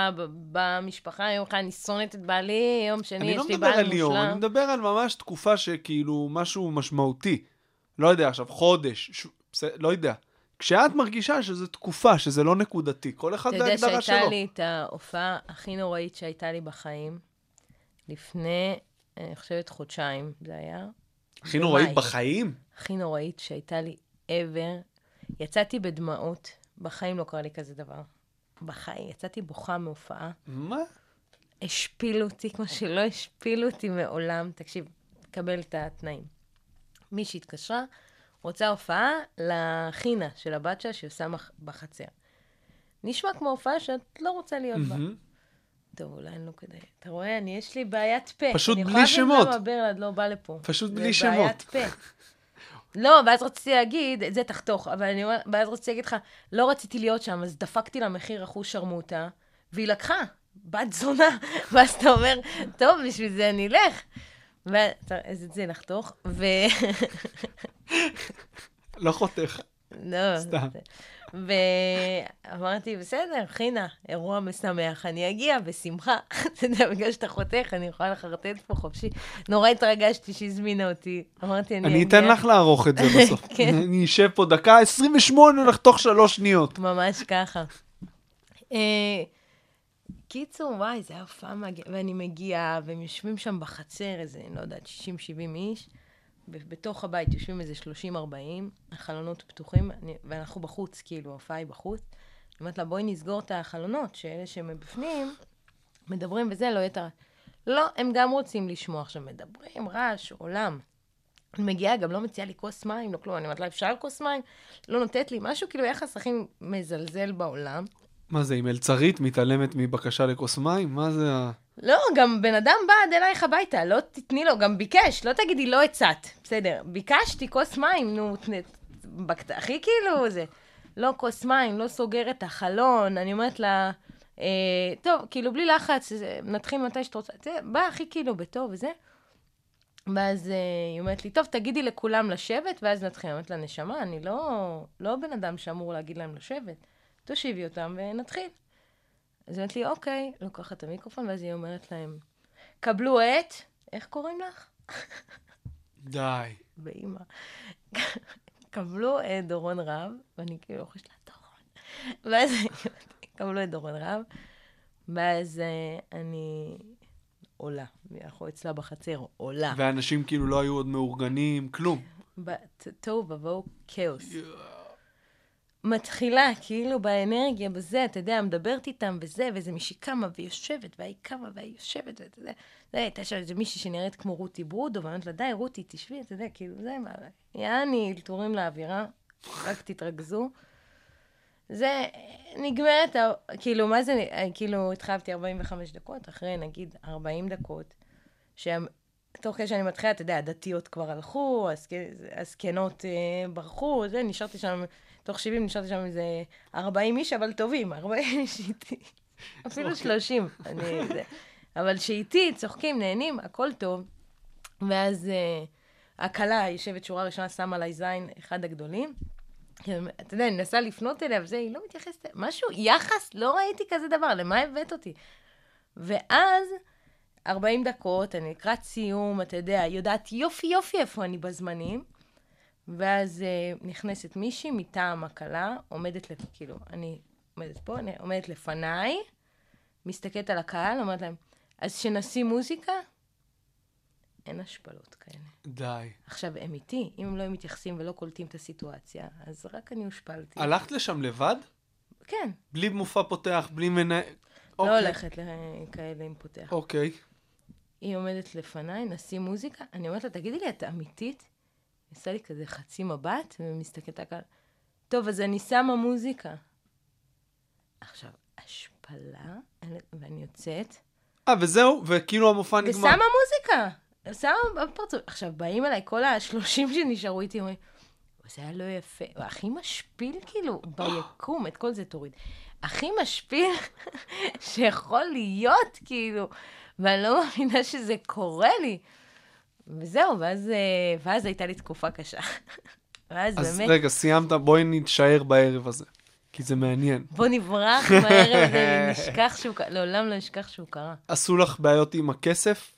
במשפחה, יום אחד אני שונאת את בעלי, יום שני אני יש לא לי מדבר בעל על יום, אני מושלם. מדבר על ממש תקופה שכאילו משהו משמעותי. לא יודע עכשיו, חודש, לא יודע. כשאת מרגישה שזו תקופה, שזה לא נקודתי, כל אחד אתה יודע בהגדרה שהייתה שלו. לי את ההופעה הכי נוראית שהייתה לי בחיים, לפני, אני חושבת, חודשיים זה היה. הכי נוראית. בחיים? הכי נוראית שהייתה לי ever. יצאתי בדמעות, בחיים לא קרה לי כזה דבר. בחיים, יצאתי בוכה מהופעה. מה? השפילו אותי כמו שלא השפילו אותי מעולם. תקשיב, קבל את התנאים. מישהי התקשרה, רוצה הופעה לחינה של הבת שלה שעושה מח- בחצר. נשמע כמו הופעה שאת לא רוצה להיות בה. טוב, אולי אני לא כדאי. אתה רואה, אני, יש לי בעיית פה. פשוט אני בלי יכולה שמות. להבין למה ברלד לא בא לפה. פשוט זה בלי בעיית שמות. פה. [LAUGHS] לא, ואז רציתי להגיד, את זה תחתוך, אבל אני אומרת, ואז רציתי להגיד לך, לא רציתי להיות שם, אז דפקתי לה מחיר אחוז שרמוטה, והיא לקחה, בת זונה. [LAUGHS] ואז אתה אומר, טוב, בשביל זה אני אלך. אז את זה נחתוך, ו... לא חותך. לא. סתם. ואמרתי, בסדר, חינה, אירוע משמח, אני אגיע בשמחה. [LAUGHS] אתה יודע, בגלל שאתה חותך, אני יכולה לחרטט פה חופשי. נורא התרגשתי שהזמינה אותי. אמרתי, אני אגיע. אני אתן לך לערוך את זה [LAUGHS] בסוף. כן. אני אשב פה דקה 28 לחתוך שלוש שניות. ממש ככה. קיצור, וואי, זה היה הופעה מגיע... ואני מגיעה, והם יושבים שם בחצר, איזה, לא יודעת, 60-70 איש. בתוך הבית יושבים איזה 30-40, החלונות פתוחים, אני, ואנחנו בחוץ, כאילו, ההופעה היא בחוץ. אני אומרת לה, בואי נסגור את החלונות, שאלה שהם בפנים, מדברים וזה, לא הרעש. לא, הם גם רוצים לשמוע. עכשיו, מדברים, רעש, עולם. אני מגיעה, גם לא מציעה לי כוס מים, לא כלום. אני אומרת לה, אפשר כוס מים? לא נותנת לי משהו, כאילו יחס הכי מזלזל בעולם. מה זה, עם מלצרית מתעלמת מבקשה לכוס מים? מה זה ה... לא, גם בן אדם בא עד אלייך הביתה, לא תתני לו, גם ביקש, לא תגידי, לא הצעת. בסדר, ביקשתי כוס מים, נו, בקט... הכי כאילו זה. לא כוס מים, לא סוגר את החלון, אני אומרת לה, אה, טוב, כאילו, בלי לחץ, זה, נתחיל מתי שאת רוצה. זה בא הכי כאילו בטוב וזה. ואז אה, היא אומרת לי, טוב, תגידי לכולם לשבת, ואז נתחיל. אני אומרת לה, נשמה, אני לא, לא בן אדם שאמור להגיד להם לשבת. תושיבי אותם ונתחיל. אז היא אומרת לי, אוקיי, לוקחת את המיקרופון, ואז היא אומרת להם, קבלו את, איך קוראים לך? די. באימא. קבלו את דורון רב, ואני כאילו לוחשת לה, דורון. ואז קבלו את דורון רב, ואז אה, אני עולה. אנחנו אצלה בחצר, עולה. ואנשים כאילו לא היו עוד מאורגנים, כלום. תוהו ובוהו כאוס. מתחילה, כאילו באנרגיה, בזה, אתה יודע, מדברת איתם וזה, ואיזה מישהי קמה ויושבת, והיא קמה והיא יושבת, ואתה יודע, זה, הייתה שם איזה מישהי שנראית כמו רותי ברודו, ואני אומרת לה, די, רותי, תשבי, אתה יודע, כאילו, זה, מה, יעני, אלתורים לאווירה, רק תתרכזו. זה, נגמרת, כאילו, מה זה, כאילו, התחייבתי 45 דקות, אחרי נגיד 40 דקות, שתוך כדי שאני מתחילה, אתה יודע, הדתיות כבר הלכו, הזק- הזקנות אה, ברחו, זה, נשארתי שם, תוך 70 נשארתי שם איזה 40 איש, אבל טובים, 40 איש איתי. אפילו 30. אני, זה, אבל שאיתי, צוחקים, נהנים, הכל טוב. ואז אה, הכלה יושבת שורה ראשונה, שמה עליי זין, אחד הגדולים. אתה יודע, אני מנסה לפנות אליה, וזה, היא לא מתייחסת, משהו, יחס, לא ראיתי כזה דבר, למה הבאת אותי? ואז, 40 דקות, אני לקראת סיום, אתה יודע, יודעת יופי יופי איפה אני בזמנים, ואז uh, נכנסת מישהי מטעם הכלה, עומדת, לפ... כאילו, אני עומדת פה, אני עומדת לפניי, מסתכלת על הקהל, אומרת להם, אז שנשים מוזיקה? אין השפלות כאלה. די. עכשיו, הם איתי, אם הם לא מתייחסים ולא קולטים את הסיטואציה, אז רק אני הושפלתי. הלכת לשם לבד? כן. בלי מופע פותח, בלי מנהל... לא אוקיי. הולכת לכאלה עם פותח. אוקיי. היא עומדת לפניי, נשים מוזיקה, אני אומרת לה, תגידי לי, את אמיתית? עושה לי כזה חצי מבט, ומסתכלת על... טוב, אז אני שמה מוזיקה. עכשיו, השפלה, אני- ואני יוצאת, אה, וזהו? וכאילו המופע נגמר. ושמה מוזיקה. שמה בפרצוף. עכשיו, באים אליי כל השלושים שנשארו איתי, אומרים, זה היה לא יפה. הכי משפיל, כאילו, ביקום, את כל זה תוריד. הכי משפיל [LAUGHS] שיכול להיות, כאילו, ואני לא מאמינה שזה קורה לי. וזהו, ואז, אה, ואז הייתה לי תקופה קשה. [LAUGHS] ואז אז באמת, רגע, סיימת, בואי נתשאר בערב הזה. כי זה מעניין. בוא נברח בערב הזה, [LAUGHS] נשכח שהוא קרה, לעולם לא נשכח שהוא קרה. עשו לך בעיות עם הכסף?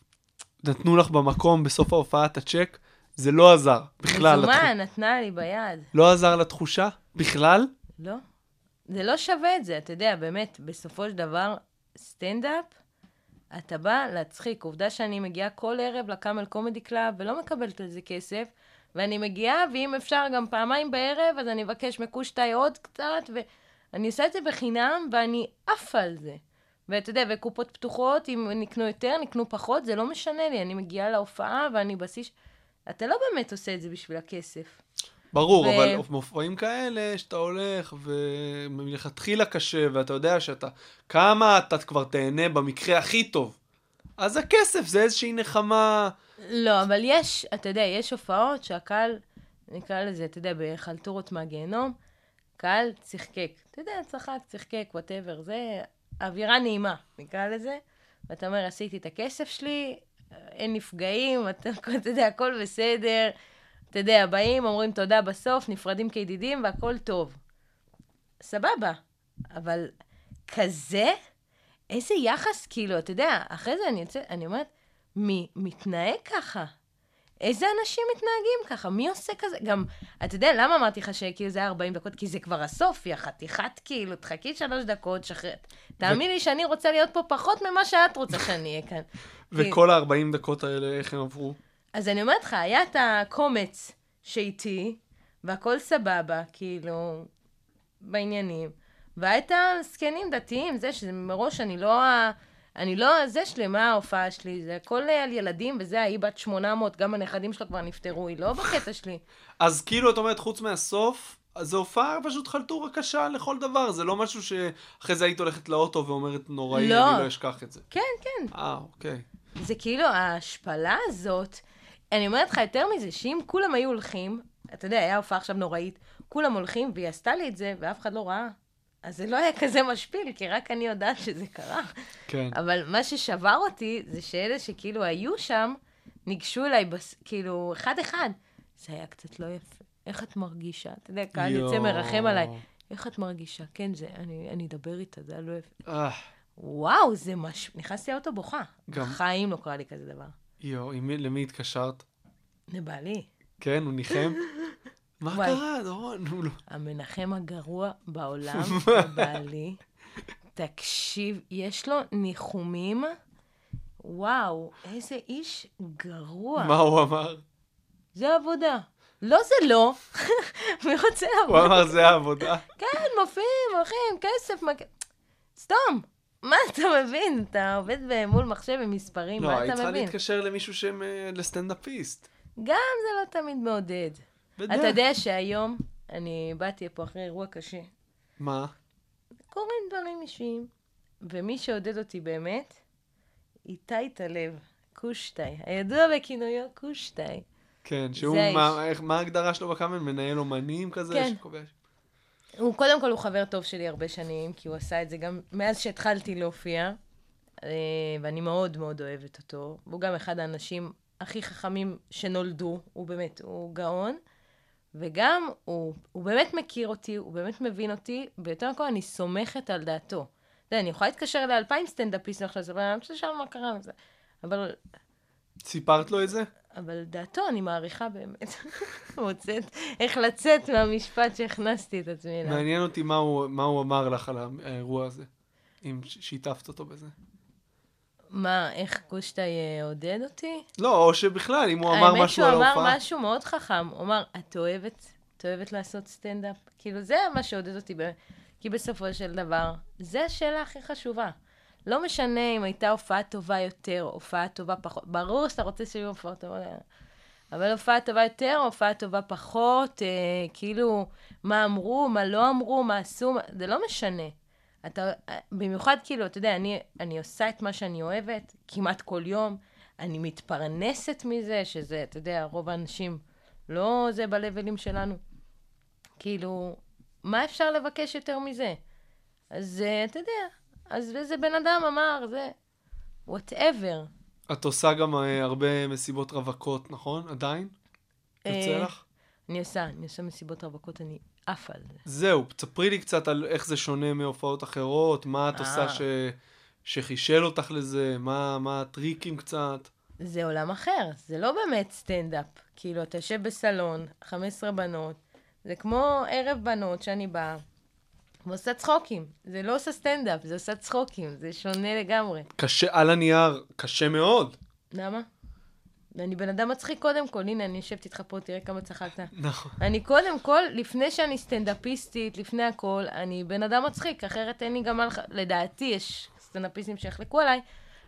נתנו לך במקום בסוף ההופעה את הצ'ק? זה לא עזר. בכלל. מזומן, נתנה לי ביד. לא עזר לתחושה? בכלל? לא. זה לא שווה את זה, אתה יודע, באמת, בסופו של דבר, סטנדאפ, אתה בא להצחיק. עובדה שאני מגיעה כל ערב ל Camel Comedy Club ולא מקבלת על זה כסף, ואני מגיעה, ואם אפשר גם פעמיים בערב, אז אני אבקש מקושטאי עוד קצת, ואני עושה את זה בחינם, ואני עפה על זה. ואתה יודע, וקופות פתוחות, אם נקנו יותר, נקנו פחות, זה לא משנה לי. אני מגיעה להופעה ואני בשיא... אתה לא באמת עושה את זה בשביל הכסף. ברור, ו- אבל מופעים כאלה, שאתה הולך, ומלכתחילה קשה, ואתה יודע שאתה... כמה אתה כבר תהנה במקרה הכי טוב. אז הכסף זה איזושהי נחמה... לא, אבל יש, אתה יודע, יש הופעות שהקהל, נקרא לזה, אתה יודע, בחלטורות מהגיהנום, קהל צחקק. אתה יודע, צחק, צחקק, וואטאבר, זה אווירה נעימה, נקרא לזה. ואתה אומר, עשיתי את הכסף שלי, אין נפגעים, אתה, אתה יודע, הכל בסדר. אתה יודע, באים, אומרים תודה בסוף, נפרדים כידידים, והכל טוב. סבבה, אבל כזה? איזה יחס, כאילו, אתה יודע, אחרי זה אני יוצאת, אני אומרת, מי מתנהג ככה? איזה אנשים מתנהגים ככה? מי עושה כזה? גם, אתה יודע, למה אמרתי לך שכאילו זה היה 40 דקות? כי זה כבר הסוף, יא חתיכת כאילו, תחכי שלוש דקות, שחררת. תאמין לי שאני רוצה להיות פה פחות ממה שאת רוצה שאני אהיה כאן. [LAUGHS] וכל ה-40 דקות האלה, איך הם עברו? אז אני אומרת לך, היה את הקומץ שאיתי, והכל סבבה, כאילו, בעניינים. והיה את הזקנים דתיים, זה שמראש אני לא ה... אני לא זה שלי, מה ההופעה שלי? זה הכל על ילדים, וזה, היא בת 800, גם הנכדים שלה כבר נפטרו, היא לא בקטע שלי. אז כאילו, את אומרת, חוץ מהסוף, זו הופעה פשוט חלטורה קשה לכל דבר, זה לא משהו שאחרי זה היית הולכת לאוטו ואומרת, נוראי, לא. אני לא אשכח את זה. כן, כן. אה, אוקיי. זה כאילו, ההשפלה הזאת, אני אומרת לך יותר מזה, שאם כולם היו הולכים, אתה יודע, היה הופעה עכשיו נוראית, כולם הולכים, והיא עשתה לי את זה, ואף אחד לא ראה. אז זה לא היה כזה משפיל, כי רק אני יודעת שזה קרה. כן. אבל מה ששבר אותי, זה שאלה שכאילו היו שם, ניגשו אליי, בס... כאילו, אחד-אחד. זה היה קצת לא יפה. איך את מרגישה? אתה יודע, קהל יוצא. מרחם עליי. איך את מרגישה? כן, זה, אני, אני אדבר איתה, זה היה לא יפה. אה, וואו, זה מש... נכנסתי לאוטו בוכה. גם- בחיים לא קרה לי כזה דבר. יואו, למי התקשרת? לבעלי. כן, הוא ניחם? [LAUGHS] מה. קרה, דורון? הוא לא... המנחם הגרוע בעולם, [LAUGHS] בעלי. תקשיב, יש לו ניחומים. וואו, איזה איש גרוע. מה הוא אמר? זה עבודה. לא, זה לא. [LAUGHS] מי רוצה הוא לעבוד? אמר, זה העבודה. כן, מופיעים, הולכים, כסף. סתום. מה אתה מבין? אתה עובד מול מחשב עם מספרים, לא, מה היית אתה צריכה מבין? להתקשר למישהו שהם אה, לסטנדאפיסט. גם זה לא תמיד מעודד. בדרך. אתה יודע שהיום, אני באתי לפה אחרי אירוע קשה. מה? קורים דברים אישיים. ומי שעודד אותי באמת, איתי טלב, קושטאי, הידוע בכינויו קושטאי. כן, שהוא. מה- איך- מה ההגדרה שלו בקאמל? מנהל אומנים כזה? כן. שקובע- הוא קודם כל הוא חבר טוב שלי הרבה שנים, כי הוא עשה את זה גם מאז שהתחלתי להופיע, אה, ואני מאוד מאוד אוהבת אותו. והוא גם אחד האנשים הכי חכמים שנולדו, הוא באמת, הוא גאון. וגם הוא, הוא באמת מכיר אותי, הוא באמת מבין אותי, ויותר מכל אני סומכת על דעתו. אתה יודע, אני יכולה להתקשר לאלפיים סטנדאפיסטים עכשיו, אבל אני רוצה לשאול מה קרה עם זה. אבל סיפרת לו את זה? אבל דעתו אני מעריכה באמת. [LAUGHS] מוצאת איך לצאת מהמשפט שהכנסתי את עצמי אליו. מעניין אותי מה הוא, מה הוא אמר לך על האירוע הזה, אם שיתפת אותו בזה. מה, איך קושטאי עודד אותי? לא, או שבכלל, אם הוא אמר משהו על האמת שהוא ההופעה. אמר משהו מאוד חכם. הוא אמר, את אוהבת, את אוהבת לעשות סטנדאפ? כאילו, זה מה שעודד אותי. כי בסופו של דבר, זה השאלה הכי חשובה. לא משנה אם הייתה הופעה טובה יותר, הופעה טובה פחות, ברור שאתה רוצה שיהיו הופעות טובות, אבל הופעה טובה יותר, הופעה טובה פחות, אה, כאילו, מה אמרו, מה לא אמרו, מה עשו, מה- זה לא משנה. אתה, במיוחד כאילו, אתה יודע, אני, אני עושה את מה שאני אוהבת כמעט כל יום, אני מתפרנסת מזה, שזה, אתה יודע, רוב האנשים לא זה בלבלים שלנו. כאילו, מה אפשר לבקש יותר מזה? אז אה, אתה יודע, אז איזה בן אדם אמר, זה, whatever. את עושה גם אה, הרבה מסיבות רווקות, נכון? עדיין? יוצא אה, לך? אני עושה, אני עושה מסיבות רווקות, אני עפה על זה. זהו, תספרי לי קצת על איך זה שונה מהופעות אחרות, מה את עושה אה. ש... שחישל אותך לזה, מה, מה הטריקים קצת. זה עולם אחר, זה לא באמת סטנדאפ. כאילו, אתה יושב בסלון, 15 בנות, זה כמו ערב בנות שאני באה, ועושה צחוקים. זה לא עושה סטנדאפ, זה עושה צחוקים, זה שונה לגמרי. קשה, על הנייר, קשה מאוד. למה? אני בן אדם מצחיק קודם כל, הנה, אני יושבת איתך פה, תראה כמה צחקת. נכון. אני קודם כל, לפני שאני סטנדאפיסטית, לפני הכל, אני בן אדם מצחיק, אחרת אין לי גם לך... לדעתי, יש סטנדאפיסטים שיחלקו עליי,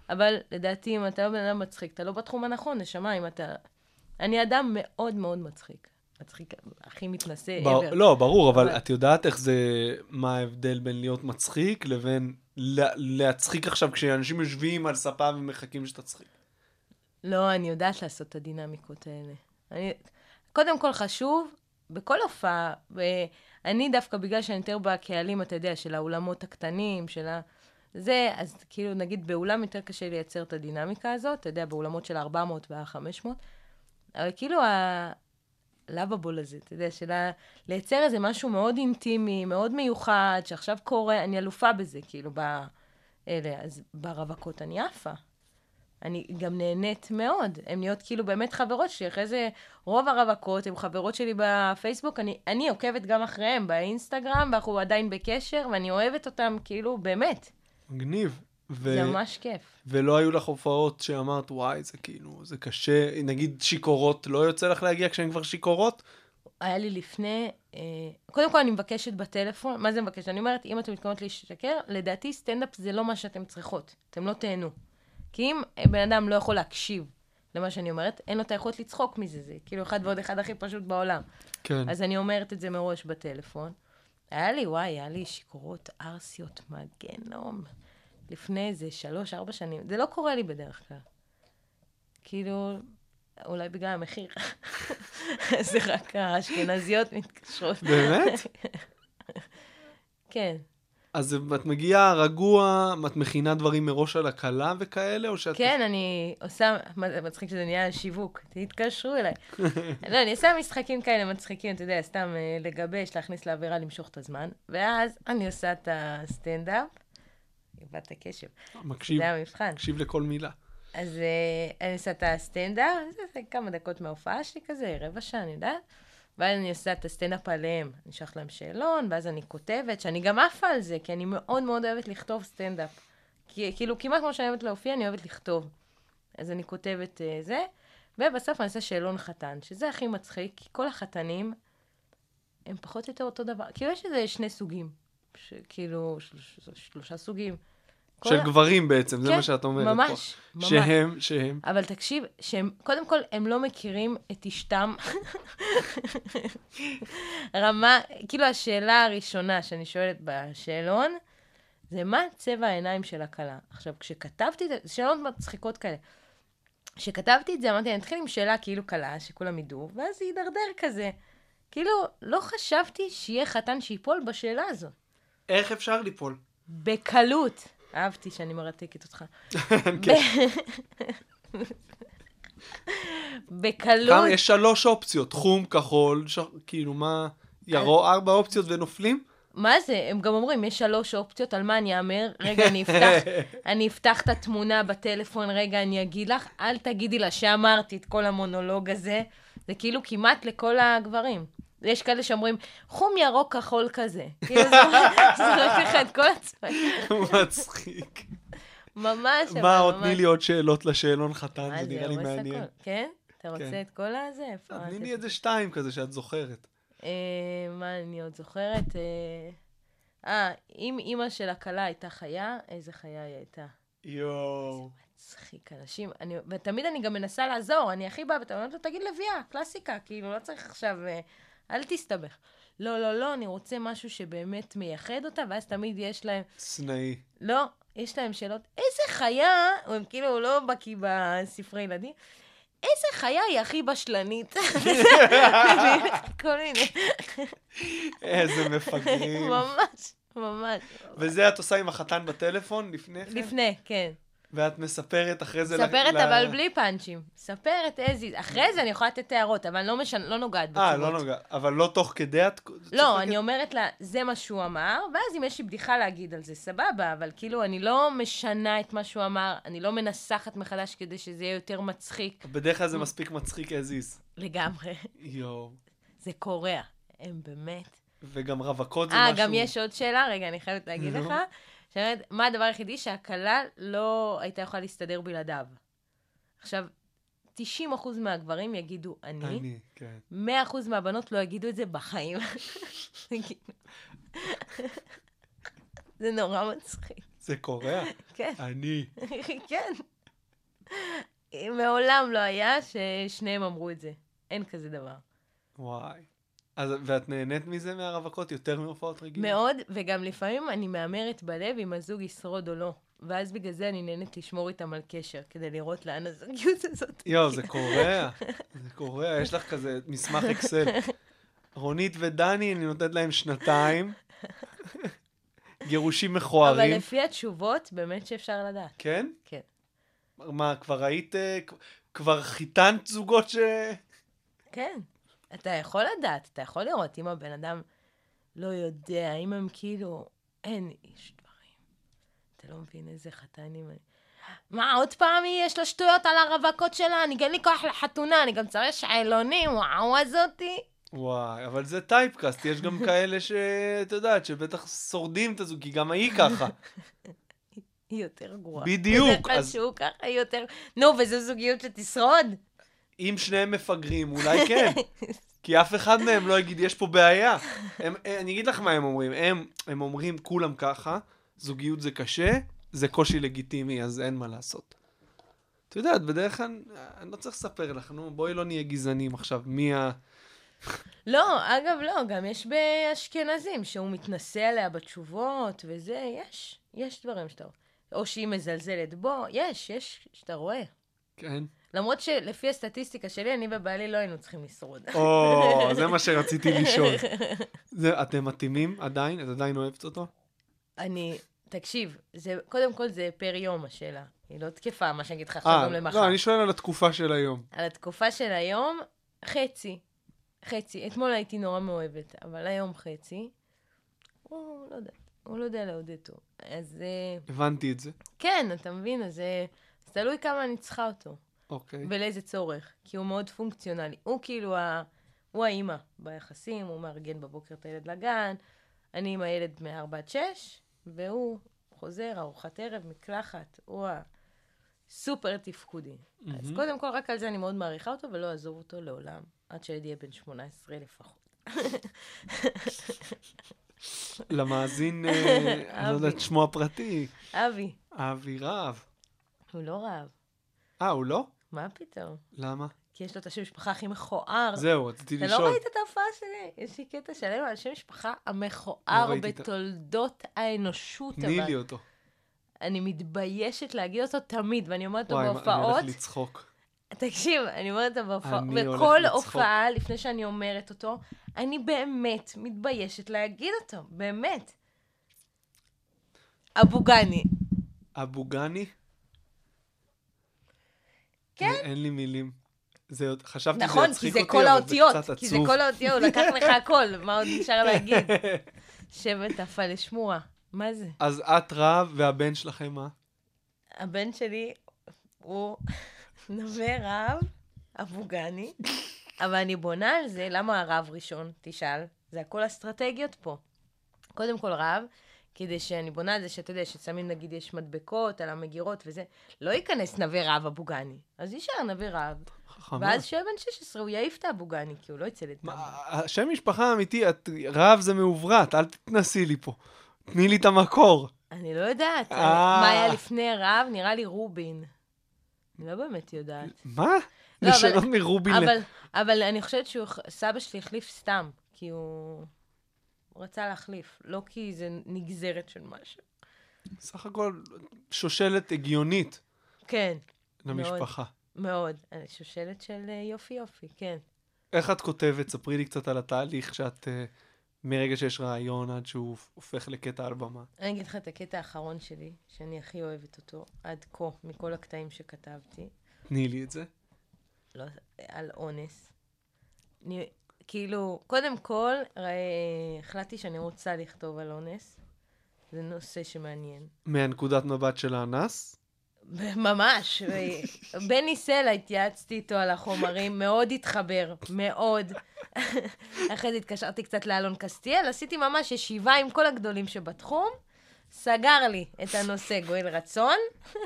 אבל לדעתי, אם אתה לא בן אדם מצחיק, אתה לא בתחום הנכון, נשמה, אם אתה... אני אדם מאוד מאוד מצחיק. מצחיק, הכי מתנשא בר... ever. לא, ברור, אבל אבל- את יודעת איך זה, מה ההבדל בין להיות מצחיק לבין לה... להצחיק עכשיו כשאנשים יושבים על ספה ומחכים שתצחיק. לא, אני יודעת לעשות את הדינמיקות האלה. אני... קודם כל חשוב, בכל הופעה, ואני דווקא בגלל שאני יותר בקהלים, אתה יודע, של האולמות הקטנים, של ה... זה, אז כאילו, נגיד, באולם יותר קשה לייצר את הדינמיקה הזאת, אתה יודע, באולמות של 400 וה-500, אבל כאילו, ה... הלאבבול הזה, אתה יודע, של. לייצר איזה משהו מאוד אינטימי, מאוד מיוחד, שעכשיו קורה, אני אלופה בזה, כאילו, באלה, אז ברווקות אני עפה. אני גם נהנית מאוד. הן נהיות כאילו באמת חברות שלי. אחרי זה, רוב הרווקות הן חברות שלי בפייסבוק. אני, אני עוקבת גם אחריהן באינסטגרם, ואנחנו עדיין בקשר, ואני אוהבת אותן כאילו, באמת. מגניב. ו... זה ממש כיף. ולא היו לך הופעות שאמרת, וואי, זה כאילו, זה קשה, נגיד שיכורות, לא יוצא לך להגיע כשהן כבר שיכורות? היה לי לפני, אה, קודם כל אני מבקשת בטלפון, מה זה מבקשת? אני אומרת, אם אתן מתכוונות להשתכר, לדעתי סטנדאפ זה לא מה שאתן צריכות. אתן לא תהנו. כי אם בן אדם לא יכול להקשיב למה שאני אומרת, אין לו את היכולת לצחוק מזה, זה כאילו אחד ועוד אחד הכי פשוט בעולם. כן. אז אני אומרת את זה מראש בטלפון. היה לי, וואי, היה לי שיכורות ערסיות מהגיהנום. לפני איזה שלוש, ארבע שנים. זה לא קורה לי בדרך כלל. כאילו, אולי בגלל המחיר. [LAUGHS] זה רק האשכנזיות מתקשרות. באמת? כן. אז את מגיעה רגוע, את מכינה דברים מראש על הקלה וכאלה, או שאת... כן, אני עושה, מצחיק שזה נהיה שיווק, תתקשרו אליי. [LAUGHS] לא, אני עושה משחקים כאלה מצחיקים, אתה יודע, סתם אה, לגבש, להכניס לאווירה, למשוך את הזמן, ואז אני עושה את הסטנדאפ, איבדת קשב, מקשיב, זה המבחן. מקשיב לכל מילה. אז אה, אני עושה את הסטנדאפ, כמה דקות מההופעה שלי כזה, רבע שעה, אני יודעת. ואז אני עושה את הסטנדאפ עליהם. אני אשלח להם שאלון, ואז אני כותבת, שאני גם עפה על זה, כי אני מאוד מאוד אוהבת לכתוב סטנדאפ. כי, כאילו, כמעט כמו שאני אוהבת להופיע, אני אוהבת לכתוב. אז אני כותבת uh, זה, ובסוף אני עושה שאלון חתן, שזה הכי מצחיק, כי כל החתנים הם פחות או יותר אותו דבר. כאילו, יש איזה שני סוגים. ש, כאילו, שלוש, שלושה סוגים. של ה- גברים בעצם, זה כן, מה שאת אומרת פה. ממש, ממש. שהם, שהם. אבל תקשיב, שהם, קודם כל, הם לא מכירים את אשתם. רמה, כאילו השאלה הראשונה שאני שואלת בשאלון, זה מה צבע העיניים של הכלה. עכשיו, כשכתבתי את זה, זה שאלות מצחיקות כאלה. כשכתבתי את זה, אמרתי, אני אתחיל עם שאלה כאילו קלה, שכולם ידעו, ואז זה יידרדר כזה. כאילו, לא חשבתי שיהיה חתן שיפול בשאלה הזאת. איך אפשר ליפול? בקלות. אהבתי שאני מרתקת אותך. [LAUGHS] כן. בקלות. כמה? יש שלוש אופציות, חום, כחול, ש... כאילו מה, ירוק, ארבע אופציות ונופלים? מה זה? הם גם אומרים, יש שלוש אופציות, על מה אני אאמר? רגע, אני אפתח, [LAUGHS] אני אפתח את התמונה בטלפון, רגע, אני אגיד לך, אל תגידי לה שאמרתי את כל המונולוג הזה. זה כאילו כמעט לכל הגברים. יש כאלה שאומרים, חום ירוק כחול כזה. [LAUGHS] כאילו, זה זורק לך את כל הצבעים. מצחיק. ממש, אבל מה, עוד ממש. תני לי עוד שאלות לשאלון חתן, זה זה, נראה לי מעניין. כן? אתה רוצה כן. את כל הזה? איפה? תני לי איזה שתיים כזה שאת זוכרת. אה, מה אני עוד זוכרת? אה, אה, אם אימא של הכלה הייתה חיה, איזה חיה היא הייתה. יואו. מצחיק, אנשים, אני, ותמיד אני גם מנסה לעזור, אני הכי באה, ואתה אומרת לו, תגיד לביאה, קלאסיקה, כאילו, לא צריך עכשיו, אה, אל תסתבך. לא, לא, לא, אני רוצה משהו שבאמת מייחד אותה, ואז תמיד יש להם, סנאי. לא, יש להם שאלות, איזה חיה, הם כאילו לא בקיא בספרי ילדים, איזה חיה היא הכי בשלנית? [LAUGHS] כל מיני, איזה מפגרים. ממש, ממש. וזה את עושה עם החתן בטלפון לפני כן? לפני, כן. ואת מספרת אחרי זה... ל- ספרת ל- אבל בלי פאנצ'ים. ספרת איזי. אחרי זה אני יכולה לתת הערות, אבל לא משנה, לא נוגעת בתשובות. אה, לא נוגע. אבל לא תוך כדי את... לא, צוחקת? אני אומרת לה, זה מה שהוא אמר, ואז אם יש לי בדיחה להגיד על זה, סבבה, אבל כאילו, אני לא משנה את מה שהוא אמר, אני לא מנסחת מחדש כדי שזה יהיה יותר מצחיק. בדרך כלל זה מספיק מצחיק is. לגמרי. יואו. זה קורע. הם באמת. וגם רווקות זה אה, משהו... גם יש עוד שאלה, רגע, אני חייבת להגיד. לך. שאומרת, מה הדבר היחידי שהכלה לא הייתה יכולה להסתדר בלעדיו? עכשיו, 90% מהגברים יגידו אני, אני, כן. 100% מהבנות לא יגידו את זה בחיים. זה נורא מצחיק. זה קורע. כן, אני. כן. מעולם לא היה ששניהם אמרו את זה. אין כזה דבר. וואי. אז, ואת נהנית מזה מהרווקות יותר מהופעות רגילות? מאוד, וגם לפעמים אני מהמרת בלב אם הזוג ישרוד או לא. ואז בגלל זה אני נהנית לשמור איתם על קשר, כדי לראות לאן הזוגיות הזאת. יואו, זה קורע. [LAUGHS] זה קורע, יש לך כזה מסמך אקסל. רונית ודני, אני נותנת להם שנתיים. גירושים אבל מכוערים. לפי התשובות, באמת שאפשר לדעת. כן? כן. מה, כבר היית... אה, כבר חיתנת זוגות ש... כן. אתה יכול לדעת, אתה יכול לראות אם הבן אדם לא יודע, אם הם כאילו, אין, יש דברים. אתה לא מבין איזה חתנים אני... מה, עוד פעם היא יש לה שטויות על הרווקות שלה? אני אין לי כוח לחתונה, אני גם צריך שאלונים, וואו הזאתי. וואי, אבל זה טייפקאסט, יש גם כאלה שאת יודעת, שבטח שורדים את הזוג, כי גם היא ככה. היא יותר גרועה. בדיוק, בדרך כלל אז- שהוא ככה, היא יותר... נו, וזו זוגיות שתשרוד? אם שניהם מפגרים, אולי כן. [LAUGHS] כי אף אחד מהם לא יגיד, יש פה בעיה. הם, אני אגיד לך מה הם אומרים. הם, הם אומרים, כולם ככה, זוגיות זה קשה, זה קושי לגיטימי, אז אין מה לעשות. את יודעת, בדרך כלל, אני לא צריך לספר לך, נו, בואי לא נהיה גזענים עכשיו, מי ה... [LAUGHS] לא, אגב, לא, גם יש באשכנזים שהוא מתנשא עליה בתשובות, וזה, יש, יש דברים שאתה רואה. או שהיא מזלזלת בו, יש, יש, שאתה רואה. כן? למרות שלפי הסטטיסטיקה שלי, אני ובעלי לא היינו צריכים לשרוד. או, [LAUGHS] זה מה שרציתי לשאול. זה, אתם מתאימים עדיין? את עדיין אוהבת אותו? אני, תקשיב, זה, קודם כל זה פר יום השאלה. היא לא תקפה, מה שאני אגיד לך עכשיו אה, גם למחר. לא, אני שואל על התקופה של היום. על התקופה של היום, חצי. חצי. אתמול הייתי נורא מאוהבת, אבל היום חצי. הוא לא יודע, הוא לא יודע לעודד טוב. אז אה, הבנתי את זה. כן, אתה מבין? אז אה, אז תלוי כמה אני צריכה אותו, אוקיי. ולאיזה צורך. כי הוא מאוד פונקציונלי. הוא כאילו ה... הוא האימא ביחסים, הוא מארגן בבוקר את הילד לגן, אני עם הילד מ-4 עד 6, והוא חוזר, ארוחת ערב, מקלחת, הוא הסופר תפקודי. אז קודם כל, רק על זה אני מאוד מעריכה אותו, ולא אעזוב אותו לעולם, עד שהילד יהיה בן 18 לפחות. [LAUGHS] למאזין, אה, [LAUGHS] אני לא יודע את. שמו הפרטי, אבי, אבי רהב. הוא לא רעב. אה, הוא לא? מה פתאום? למה? כי יש לו את השם משפחה הכי מכוער. זהו, רציתי אתה לשאול. לא ראית את ההופעה שלי? יש לי קטע שלם על שם משפחה לא המכוער ה- בתולדות האנושות. תני לי אותו. אני מתביישת להגיד אותו תמיד, ואני אומרת אותו וואי, מה, אני בהופעות. הולך לצחוק. תקשיב, אני אומרת אותו בהופעות, בכל. הופעה, לפני שאני אומרת אותו, אני באמת מתביישת להגיד אותו, באמת. אבו גני. אבו גני? כן. אין- לי מילים. זה עוד, חשבתי שזה נכון, יצחיק כי אותי, זה כל אבל האותיות, קצת כי זה עצוב. כל האותיות, הוא לקח לך [LAUGHS] הכל, מה עוד נשאר להגיד? [LAUGHS] שבט הפלשמורה, מה זה? אז את רב, והבן שלכם מה? הבן שלי הוא [LAUGHS] נווה רב, אבו גני, אבל אני בונה על זה, למה הרב ראשון? תשאל. זה הכל אסטרטגיות פה. קודם כל רב, כדי שאני בונה על זה שאתה יודע, ששמים נגיד יש מדבקות על המגירות וזה, לא ייכנס נווה רב אבו גני. אז יישאר נווה רב. חכמה. ואז שיהיה בן 16, הוא יעיף את האבו גני, כי הוא לא יצא לטעם. השם משפחה אמיתי, את, רב זה מעוברת, אל תתנסי לי פה. תני לי את המקור. אני לא יודעת. אה. מה היה לפני רב? נראה לי רובין. אני לא באמת יודעת. מה? לא, אבל- לשנות מרובין ל... אבל, אבל אני חושבת שהוא, סבא שלי החליף סתם, כי הוא הוא רצה להחליף, לא כי זה נגזרת של משהו. סך הכל שושלת הגיונית כן, למשפחה. מאוד. אני שושלת של אה, יופי יופי, כן. איך את כותבת? ספרי לי קצת על התהליך שאת... אה, מרגע שיש רעיון עד שהוא הופך לקטע על במה. אני אגיד לך את הקטע האחרון שלי, שאני הכי אוהבת אותו, עד כה, מכל הקטעים שכתבתי, תני לי את זה. לא, על אונס. אני, כאילו, קודם כל, ראה, החלטתי שאני רוצה לכתוב על אונס. זה נושא שמעניין. מהנקודת מבט של האנס? [LAUGHS] ממש. בני סלע, התייעצתי איתו על החומרים, מאוד התחבר, מאוד. [LAUGHS] אחרי זה התקשרתי קצת לאלון קסטיאל, עשיתי ממש ישיבה עם כל הגדולים שבתחום, סגר לי את הנושא גואל רצון,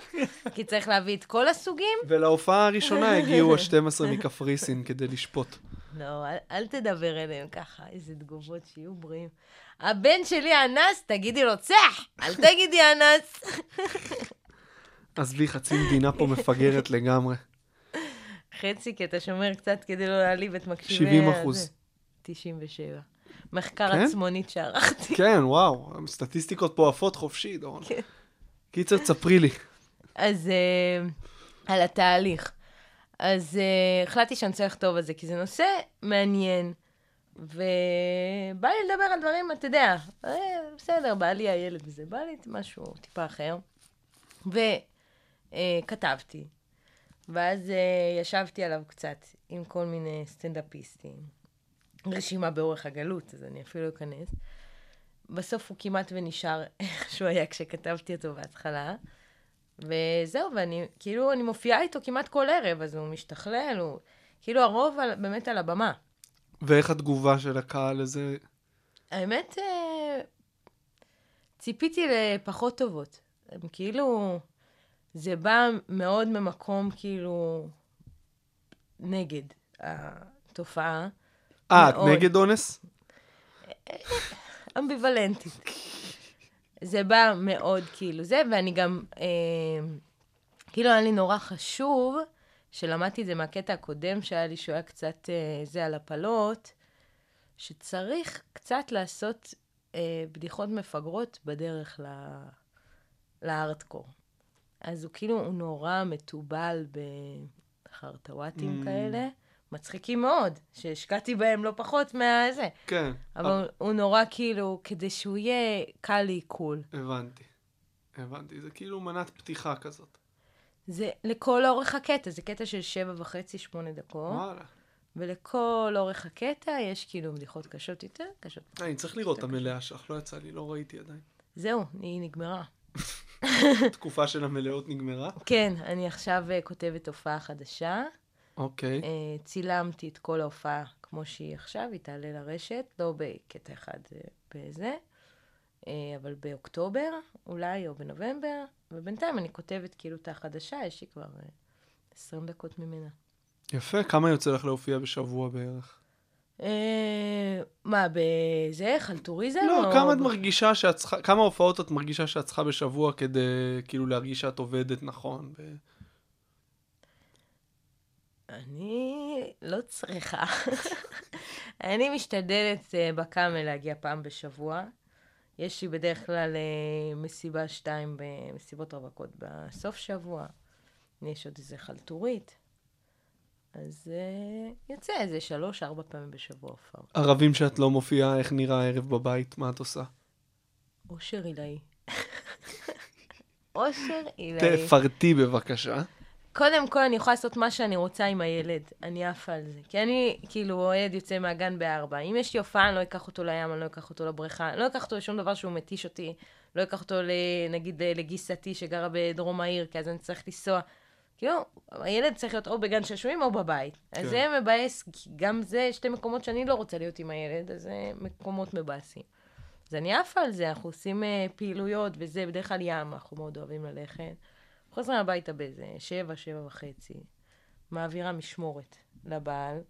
[LAUGHS] כי צריך להביא את כל הסוגים. ולהופעה הראשונה הגיעו ה-12 מקפריסין כדי לשפוט. לא, אל, אל תדבר אליהם ככה, איזה תגובות שיהיו בריאים. הבן שלי אנס, תגידי לו צח, אל [LAUGHS] תגידי אנס. עזבי, חצי מדינה פה מפגרת לגמרי. חצי, כי אתה שומר קצת כדי לא להעליב את מקשיבי... 70 הזה. אחוז. 97. מחקר כן? עצמונית שערכתי. כן, וואו, סטטיסטיקות פה עפות חופשי, דורון. כן. קיצר, תספרי לי. אז אה, על התהליך. אז אה, החלטתי שאני רוצה לכתוב על זה, כי זה נושא מעניין. ובא לי לדבר על דברים, אתה יודע, אה, בסדר, בא לי הילד וזה, בא לי משהו טיפה אחר. וכתבתי. ואז אה, ישבתי עליו קצת עם כל מיני סטנדאפיסטים. רשימה באורך הגלות, אז אני אפילו לא אכנס. בסוף הוא כמעט ונשאר [LAUGHS] איך שהוא היה כשכתבתי אותו בהתחלה. וזהו, ואני, כאילו, אני מופיעה איתו כמעט כל ערב, אז הוא משתכלל, הוא... כאילו, הרוב על, באמת על הבמה. ואיך התגובה של הקהל לזה? האמת, אה, ציפיתי לפחות טובות. הם כאילו, זה בא מאוד ממקום, כאילו, נגד התופעה. אה, את. נגד אונס? אמביוולנטית. זה בא מאוד כאילו זה, ואני גם, אה, כאילו היה לי נורא חשוב, שלמדתי את זה מהקטע הקודם שהיה לי, שהוא היה קצת אה, זה על הפלות, שצריך קצת לעשות אה, בדיחות מפגרות בדרך ל... לארטקור. אז הוא כאילו, הוא נורא מתובל בחרטוואטים Mm. כאלה, מצחיקים מאוד, שהשקעתי בהם לא פחות מהזה. כן. אבל הוא נורא כאילו, כדי שהוא יהיה קל לעיכול. הבנתי. הבנתי, זה כאילו מנת פתיחה כזאת. זה לכל אורך הקטע, זה קטע של שבע וחצי, שמונה דקות, וואלה. ולכל אורך הקטע יש כאילו בדיחות קשות יותר, קשות. אה, אני צריך לראות את המלאה שלך, לא יצא לי, לא ראיתי עדיין. זהו, היא נגמרה. [LAUGHS] התקופה של המלאות נגמרה? כן, אני עכשיו אה, כותבת הופעה חדשה. אוקיי. אה, צילמתי את כל ההופעה כמו שהיא עכשיו, היא תעלה לרשת, לא בקטע אחד אה, בזה, אה, אבל באוקטובר אולי, או בנובמבר, ובינתיים אני כותבת כאילו את החדשה, יש לי כבר אה, 20 דקות ממנה. יפה, כמה יוצא לך להופיע בשבוע בערך? מה, בזה? חלטוריזם? לא, או כמה את מרגישה שאת צריכה, כמה הופעות את מרגישה שאת צריכה בשבוע כדי כאילו להרגיש שאת עובדת נכון? ו- אני לא צריכה. אני משתדלת אה, בקאמל להגיע פעם בשבוע. יש לי בדרך כלל אה, מסיבה שתיים במסיבות רווקות בסוף שבוע. יש עוד איזה חלטורית. אז אה, יוצא איזה שלוש-ארבע פעמים בשבוע הופעות. ערבים שאת לא מופיעה, איך נראה הערב בבית? מה את עושה? אושר עילאי. [LAUGHS] אושר עילאי. תפרטי בבקשה. קודם כל, אני יכולה לעשות מה שאני רוצה עם הילד. אני עפה על זה. כי אני, כאילו, הילד יוצא מהגן בארבע. אם יש לי הופעה, אני לא אקח אותו לים, אני לא אקח אותו לבריכה, אני לא אקח אותו לשום דבר שהוא מתיש אותי. לא אקח אותו, נגיד, לגיסתי שגרה בדרום העיר, כי אז אני צריך לנסוע. כאילו, הילד צריך להיות או בגן שעשועים או בבית. אז כן. זה מבאס, כי גם זה שתי מקומות שאני לא רוצה להיות עם הילד, אז זה מקומות מבאסים. אז אני עפה על זה, אנחנו עושים אה, פעילויות וזה, בדרך כלל ים, אנחנו מאוד אוהבים ללכת. חוזרים הביתה באיזה שבע, שבע וחצי. מעבירה משמורת לבעל.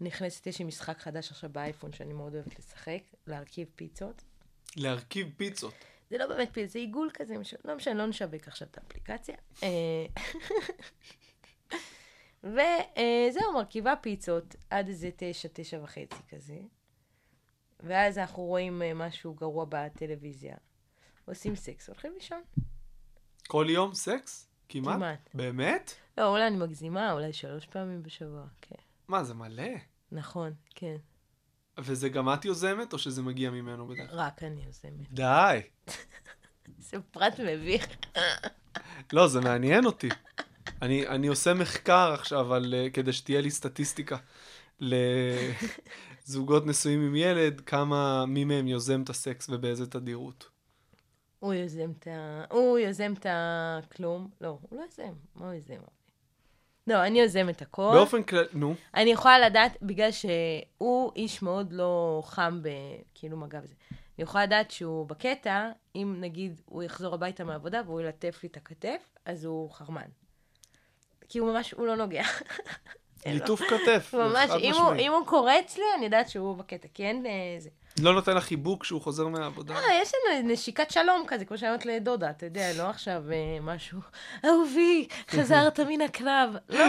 נכנסת, יש לי משחק חדש עכשיו באייפון שאני מאוד אוהבת לשחק, להרכיב פיצות. להרכיב פיצות. זה לא באמת פיצה, זה עיגול כזה, לא משנה, לא נשווק עכשיו את האפליקציה. אה, [LAUGHS] וזהו, מרכיבה פיצות עד איזה תשע, תשע וחצי כזה. ואז אנחנו רואים אה, משהו גרוע בטלוויזיה. עושים סקס, הולכים לישון. כל יום סקס? כמעט? כמעט. באמת? לא, אולי אני מגזימה, אולי שלוש פעמים בשבוע, כן. מה, זה מלא? נכון, כן. וזה גם את יוזמת, או שזה מגיע ממנו בדרך כלל? רק אני יוזמת. די. [LAUGHS] זה פרט מביך. לא, זה מעניין אותי. אני, אני עושה מחקר עכשיו על, אה, כדי שתהיה לי סטטיסטיקה לזוגות [LAUGHS] נשואים עם ילד, כמה, מי מהם יוזם את הסקס ובאיזה תדירות. הוא יוזם את ה... הוא יוזם את הכלום. לא, הוא לא יוזם. מה הוא יוזם? לא, אני יוזם את הכל. באופן כללי, נו, אני יכולה לדעת, בגלל שהוא איש מאוד לא חם בכאילו מגע וזה. אני יכולה לדעת שהוא בקטע, אם נגיד הוא יחזור הביתה מהעבודה והוא ילטף לי את הכתף, אז הוא חרמן. כי הוא ממש, הוא לא נוגע. ליטוף כתף. ממש, חד אם הוא. אם הוא קורץ לי, אני יודעת שהוא בקטע, כי אין אה, זה. לא נותן לך חיבוק כשהוא חוזר מהעבודה. אה, יש לנו נשיקת שלום כזה, כמו שאמרת לדודה, אתה יודע, לא עכשיו אה, משהו, אהובי, חזרת מן הקרב. לא,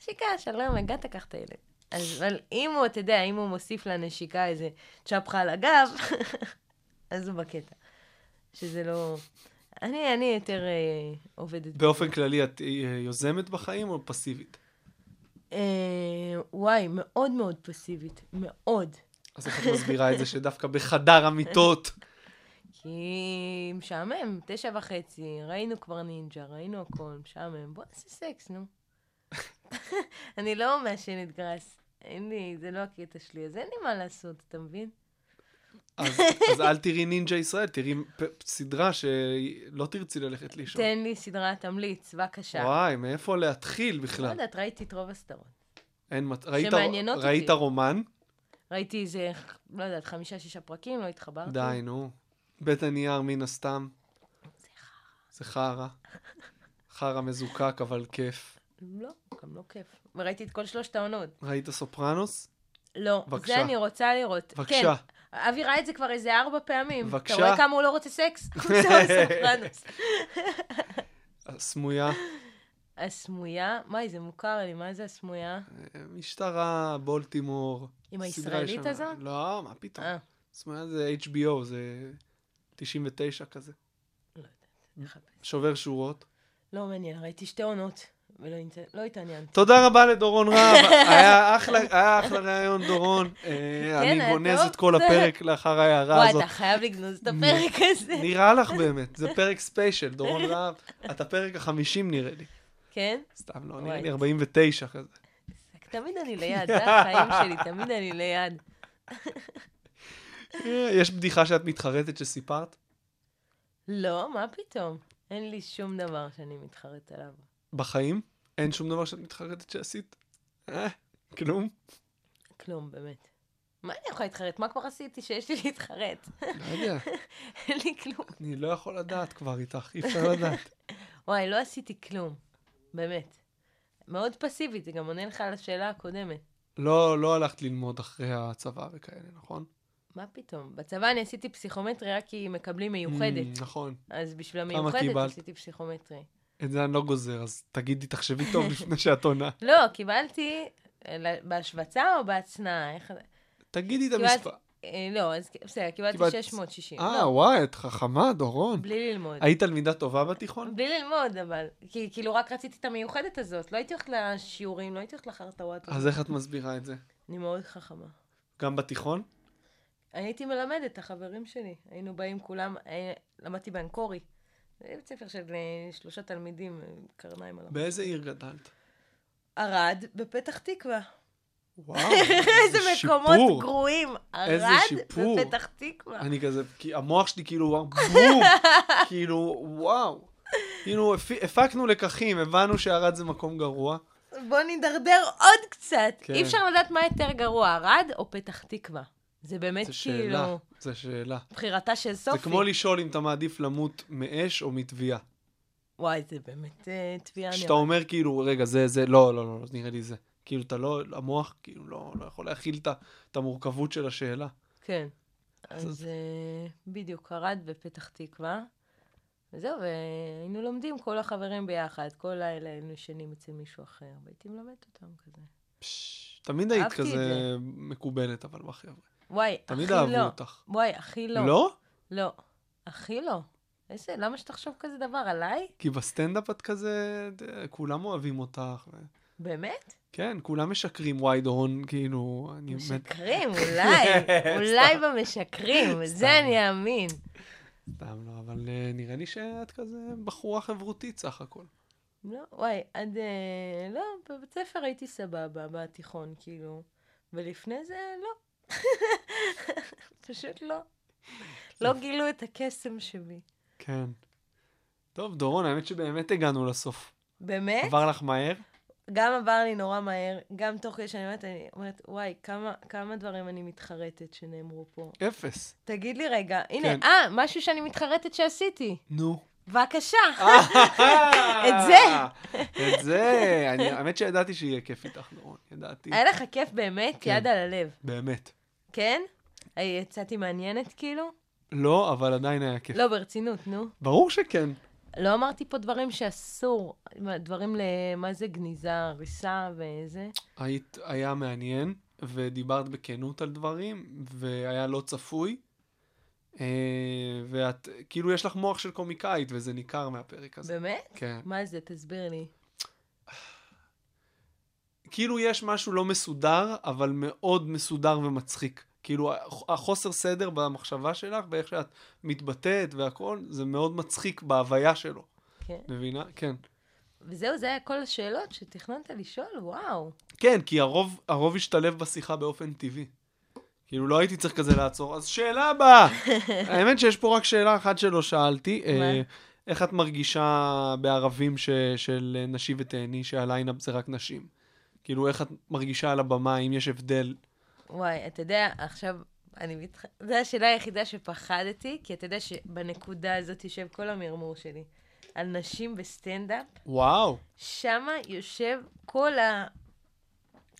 נשיקה, שלום, הגעת, קח את הילד. אז, אבל אם הוא, אתה יודע, אם הוא מוסיף לנשיקה איזה צ'פחה על הגב, [LAUGHS] אז הוא בקטע. שזה לא... אני, אני יותר אה, עובדת. באופן כללי, את אה, יוזמת בחיים או פסיבית? אה, וואי, מאוד מאוד פסיבית, מאוד. אז איך את מסבירה את זה שדווקא בחדר המיטות? כי משעמם, תשע וחצי, ראינו כבר נינג'ה, ראינו הכל, משעמם, בוא נעשה סקס, נו. [LAUGHS] אני לא מעשנת גראס, אין לי, זה לא הקטע שלי, אז אין לי מה לעשות, אתה מבין? אז, אז אל תראי נינג'ה ישראל, תראי סדרה שלא תרצי ללכת לישון. תן לי סדרה תמליץ, בבקשה. וואי, מאיפה להתחיל לא בכלל? יודעת, ראיתי את רוב הסדרות. אין מת... ראית, שמעניינות אותי. ראית רומן? ראיתי איזה, לא יודעת, חמישה-שישה פרקים, לא התחברתי. די, נו. בית הנייר, מן הסתם. זה חרא. חרא מזוקק, אבל כיף. לא, גם לא כיף. וראיתי את כל שלושת העונות. ראית סופרנוס? לא, בבקשה. זה אני רוצה לראות. בבקשה. כן, אבי ראה את זה כבר איזה ארבע פעמים. בבקשה. אתה רואה כמה הוא לא רוצה סקס? [LAUGHS] הוא סופרנוס. הסמויה. הסמויה? מה, זה מוכר לי, מה זה הסמויה? משטרה, בולטימור. עם הישראלית. הזאת? לא, מה פתאום. אה, סמויה זה HBO, זה 99 כזה. לא יודעת. שובר שורות. לא מעניין, ראיתי שתי עונות, ולא לא התעניינתי. תודה רבה לדורון רהב, היה אחלה, היה אחלה ראיון, דורון. אה, אני כן, היה גונז. את כל הפרק לאחר ההערה וואי, הזאת. אתה חייב לגנוז את הפרק הזה. נראה לך באמת, זה פרק ספיישל, דורון רהב. אתה פרק החמישים נראה לי. כן? סתם, לא, וואי. נראה לי 49 כזה. תמיד אני ליד, זה החיים שלי, תמיד אני ליד. [LAUGHS] אה, יש בדיחה שאת מתחרטת שסיפרת? לא, מה פתאום? אין לי שום דבר שאני מתחרט עליו. בחיים? אין שום דבר שאת מתחרטת שעשית? אה, כלום? כלום, באמת. מה אני יכולה להתחרט? מה כבר עשיתי שיש לי להתחרט? לא יודע, [LAUGHS] אין לי כלום. אני לא יכול לדעת כבר איתך, אי אפשר לדעת. [LAUGHS] וואי, לא עשיתי כלום. באמת. מאוד פסיבית, זה גם עונה לך על השאלה הקודמת. לא, לא הלכת ללמוד אחרי הצבא וכאלה, נכון? מה פתאום? בצבא אני עשיתי פסיכומטרי רק כי מקבלים מיוחדת. Mm, נכון. אז בשביל המיוחדת? עשיתי פסיכומטרי. את זה אני לא גוזר, אז תגידי, תחשבי טוב [LAUGHS] לפני שאת עונה. לא, קיבלתי אה, בהשווצה או בהצנעה? איך... תגידי את המספר. אה, לא, אז בסדר, קיבלתי קיבלת- 660. אה, לא, וואי, את חכמה, דורון. בלי ללמוד. היית תלמידה טובה בתיכון? בלי ללמוד, אבל. כי כאילו רק רציתי את המיוחדת הזאת. לא הייתי הולכת לשיעורים, לא הייתי הולכת לחרטוואט. אז איך את מסבירה את זה? אני מאוד חכמה. גם בתיכון? אני הייתי מלמדת את החברים שלי. היינו באים כולם, אה, למדתי באנקורי. זה בית ספר של אה, שלושה תלמידים, קרניים עליו. באיזה עיר גדלת? ערד, בפתח תקווה. וואו, [LAUGHS] איזה מקומות שיפור. גרועים. איזה ערד, שיפור. בפתח תקווה. אני כזה, כי המוח שלי כאילו, בום, [LAUGHS] כאילו, וואו. כאילו, הפ- הפקנו לקחים, הבנו שערד זה מקום גרוע. בוא נידרדר עוד קצת. כן. אי אפשר לדעת מה יותר גרוע, ערד או פתח תקווה. זה באמת זו שאלה, כאילו זו שאלה. בחירתה של סופי. זה כמו לשאול אם אתה מעדיף למות מאש או מתביעה. וואי, זה באמת אה, תביעה כשאתה נראה. אומר כאילו, רגע, זה, זה, לא, לא, לא, לא, נראה לי זה. כאילו, אתה לא, המוח כאילו לא, לא יכול להכיל את המורכבות של השאלה. כן. אז אה, בדיוק, ערד בפתח תקווה. וזהו, והיינו לומדים כל החברים ביחד, כל לילה היינו ישנים אצל מישהו אחר, והייתי מלמדת אותם כזה. פש, תמיד היית כזה זה. מקובלת, אבל בחבר'ה. וואי, תמיד הכי אהבו לא. אותך. וואי, הכי לא. לא? לא. הכי לא. איזה, למה שתחשוב כזה דבר עליי? כי בסטנדאפ את כזה, כולם אוהבים אותך. ו... באמת? כן, כולם משקרים, וואי, דורון, כאילו, אני. משקרים, אולי. [LAUGHS] אולי במשקרים. זה אני אאמין. סתם לא, אבל אה, נראה לי שאת כזה בחורה חברותית סך הכל. לא, וואי, עד... אה, לא, בבית ספר הייתי סבבה, בתיכון, כאילו. ולפני זה, לא. [LAUGHS] פשוט לא. לא גילו את הקסם שבי. כן. טוב, דורון, האמת שבאמת הגענו לסוף. באמת? עבר לך מהר? גם עבר לי נורא מהר, גם תוך כדי שאני אומרת, אני אומרת, וואי, כמה, כמה דברים אני מתחרטת שנאמרו פה. אפס. תגיד לי רגע, הנה, כן. אה, משהו שאני מתחרטת שעשיתי. נו. בבקשה. [LAUGHS] [LAUGHS] את זה. את זה. אני- האמת שידעתי שיהיה כיף איתך, דורון. ידעתי. היה לך כיף באמת? כן. יד על הלב. באמת. כן? אה, יצאתי מעניינת כאילו? לא, אבל עדיין היה כיף. לא, ברצינות, נו. ברור שכן. לא אמרתי פה דברים שאסור, דברים למה זה גניזה, הריסה וזה. היית, היה מעניין, ודיברת בכנות על דברים, והיה לא צפוי. אה, ואת, כאילו, יש לך מוח של קומיקאית, וזה ניכר מהפרק הזה. באמת? כן. מה זה? תסביר לי. כאילו יש משהו לא מסודר, אבל מאוד מסודר ומצחיק. כאילו, החוסר סדר במחשבה שלך, באיך שאת מתבטאת והכל, זה מאוד מצחיק בהוויה שלו. כן. מבינה? כן. וזהו, זה היה כל השאלות שתכננת לשאול? וואו. כן, כי הרוב, הרוב השתלב בשיחה באופן טבעי. כאילו, לא הייתי צריך כזה לעצור. אז שאלה הבאה. [LAUGHS] האמת שיש פה רק שאלה אחת שלא שאלתי. מה? אה, איך את מרגישה בערבים ש, של נשי ותהני, שהליינאפ זה רק נשים? כאילו, איך את מרגישה על הבמה, אם יש הבדל? וואי, אתה יודע, עכשיו, אני מתח... זו השאלה היחידה שפחדתי, כי אתה יודע שבנקודה הזאת יושב כל המרמור שלי. על נשים בסטנדאפ, וואו. שמה יושב כל ה...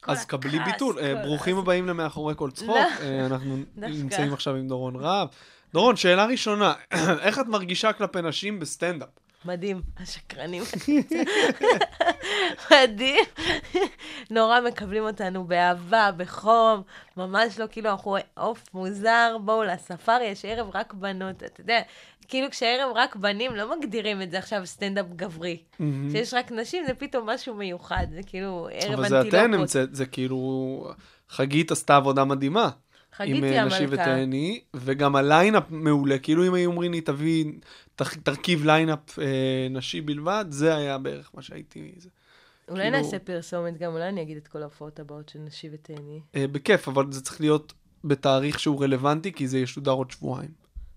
כל אז קבלי ביטול. כל- ברוכים אז- הבאים למאחורי כל צחוק. לא. אה, אנחנו. [LAUGHS] נמצאים עכשיו עם דורון רהב. דורון, שאלה ראשונה, [CLEARS THROAT] איך את מרגישה כלפי נשים בסטנדאפ? מדהים, השקרנים. [LAUGHS] מדהים. נורא מקבלים אותנו באהבה, בחום, ממש לא כאילו אנחנו עוף מוזר, בואו לספארי, יש ערב רק בנות, אתה יודע, כאילו כשערב רק בנים, לא מגדירים את זה עכשיו סטנדאפ גברי. כשיש רק נשים זה פתאום משהו מיוחד, זה כאילו ערב אבל זה אתן אנטילופות. זה כאילו... חגית עשתה עבודה מדהימה. חגיתי עם אה, נשי המלכה. ותהני, וגם הליינאפ מעולה. כאילו אם היו אומרים לי, תביא, תרכיב ליינאפ אה, נשי בלבד, זה היה בערך מה שהייתי... זה. אולי כאילו- נעשה פרסומת גם, אולי אני אגיד את כל ההופעות הבאות של נשי ותהני. אה, בכיף, אבל זה צריך להיות בתאריך שהוא רלוונטי, כי זה ישודר עוד שבועיים,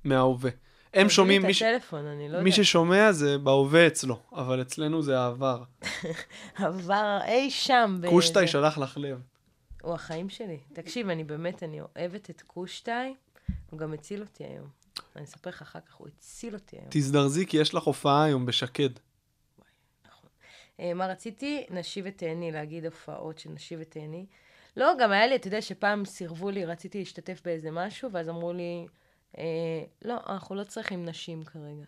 מההווה. הם שומעים, מי, ש... הטלפון, אני לא מי יודעת. ששומע זה בהווה אצלו, אבל אצלנו זה העבר. [LAUGHS] עבר אי שם. קושטאי. שלח לך לב. הוא החיים שלי. תקשיב, אני באמת, אני אוהבת את קושטאי, הוא גם הציל אותי היום. אני אספר לך אחר כך, הוא הציל אותי היום. תזדרזי, כי יש לך הופעה היום בשקד. אה, מה רציתי? נשי ותהני, להגיד הופעות של נשי ותהני. לא, גם היה לי, אתה יודע, שפעם סירבו לי, רציתי להשתתף באיזה משהו, ואז אמרו לי, אה, לא, אנחנו לא צריכים נשים כרגע.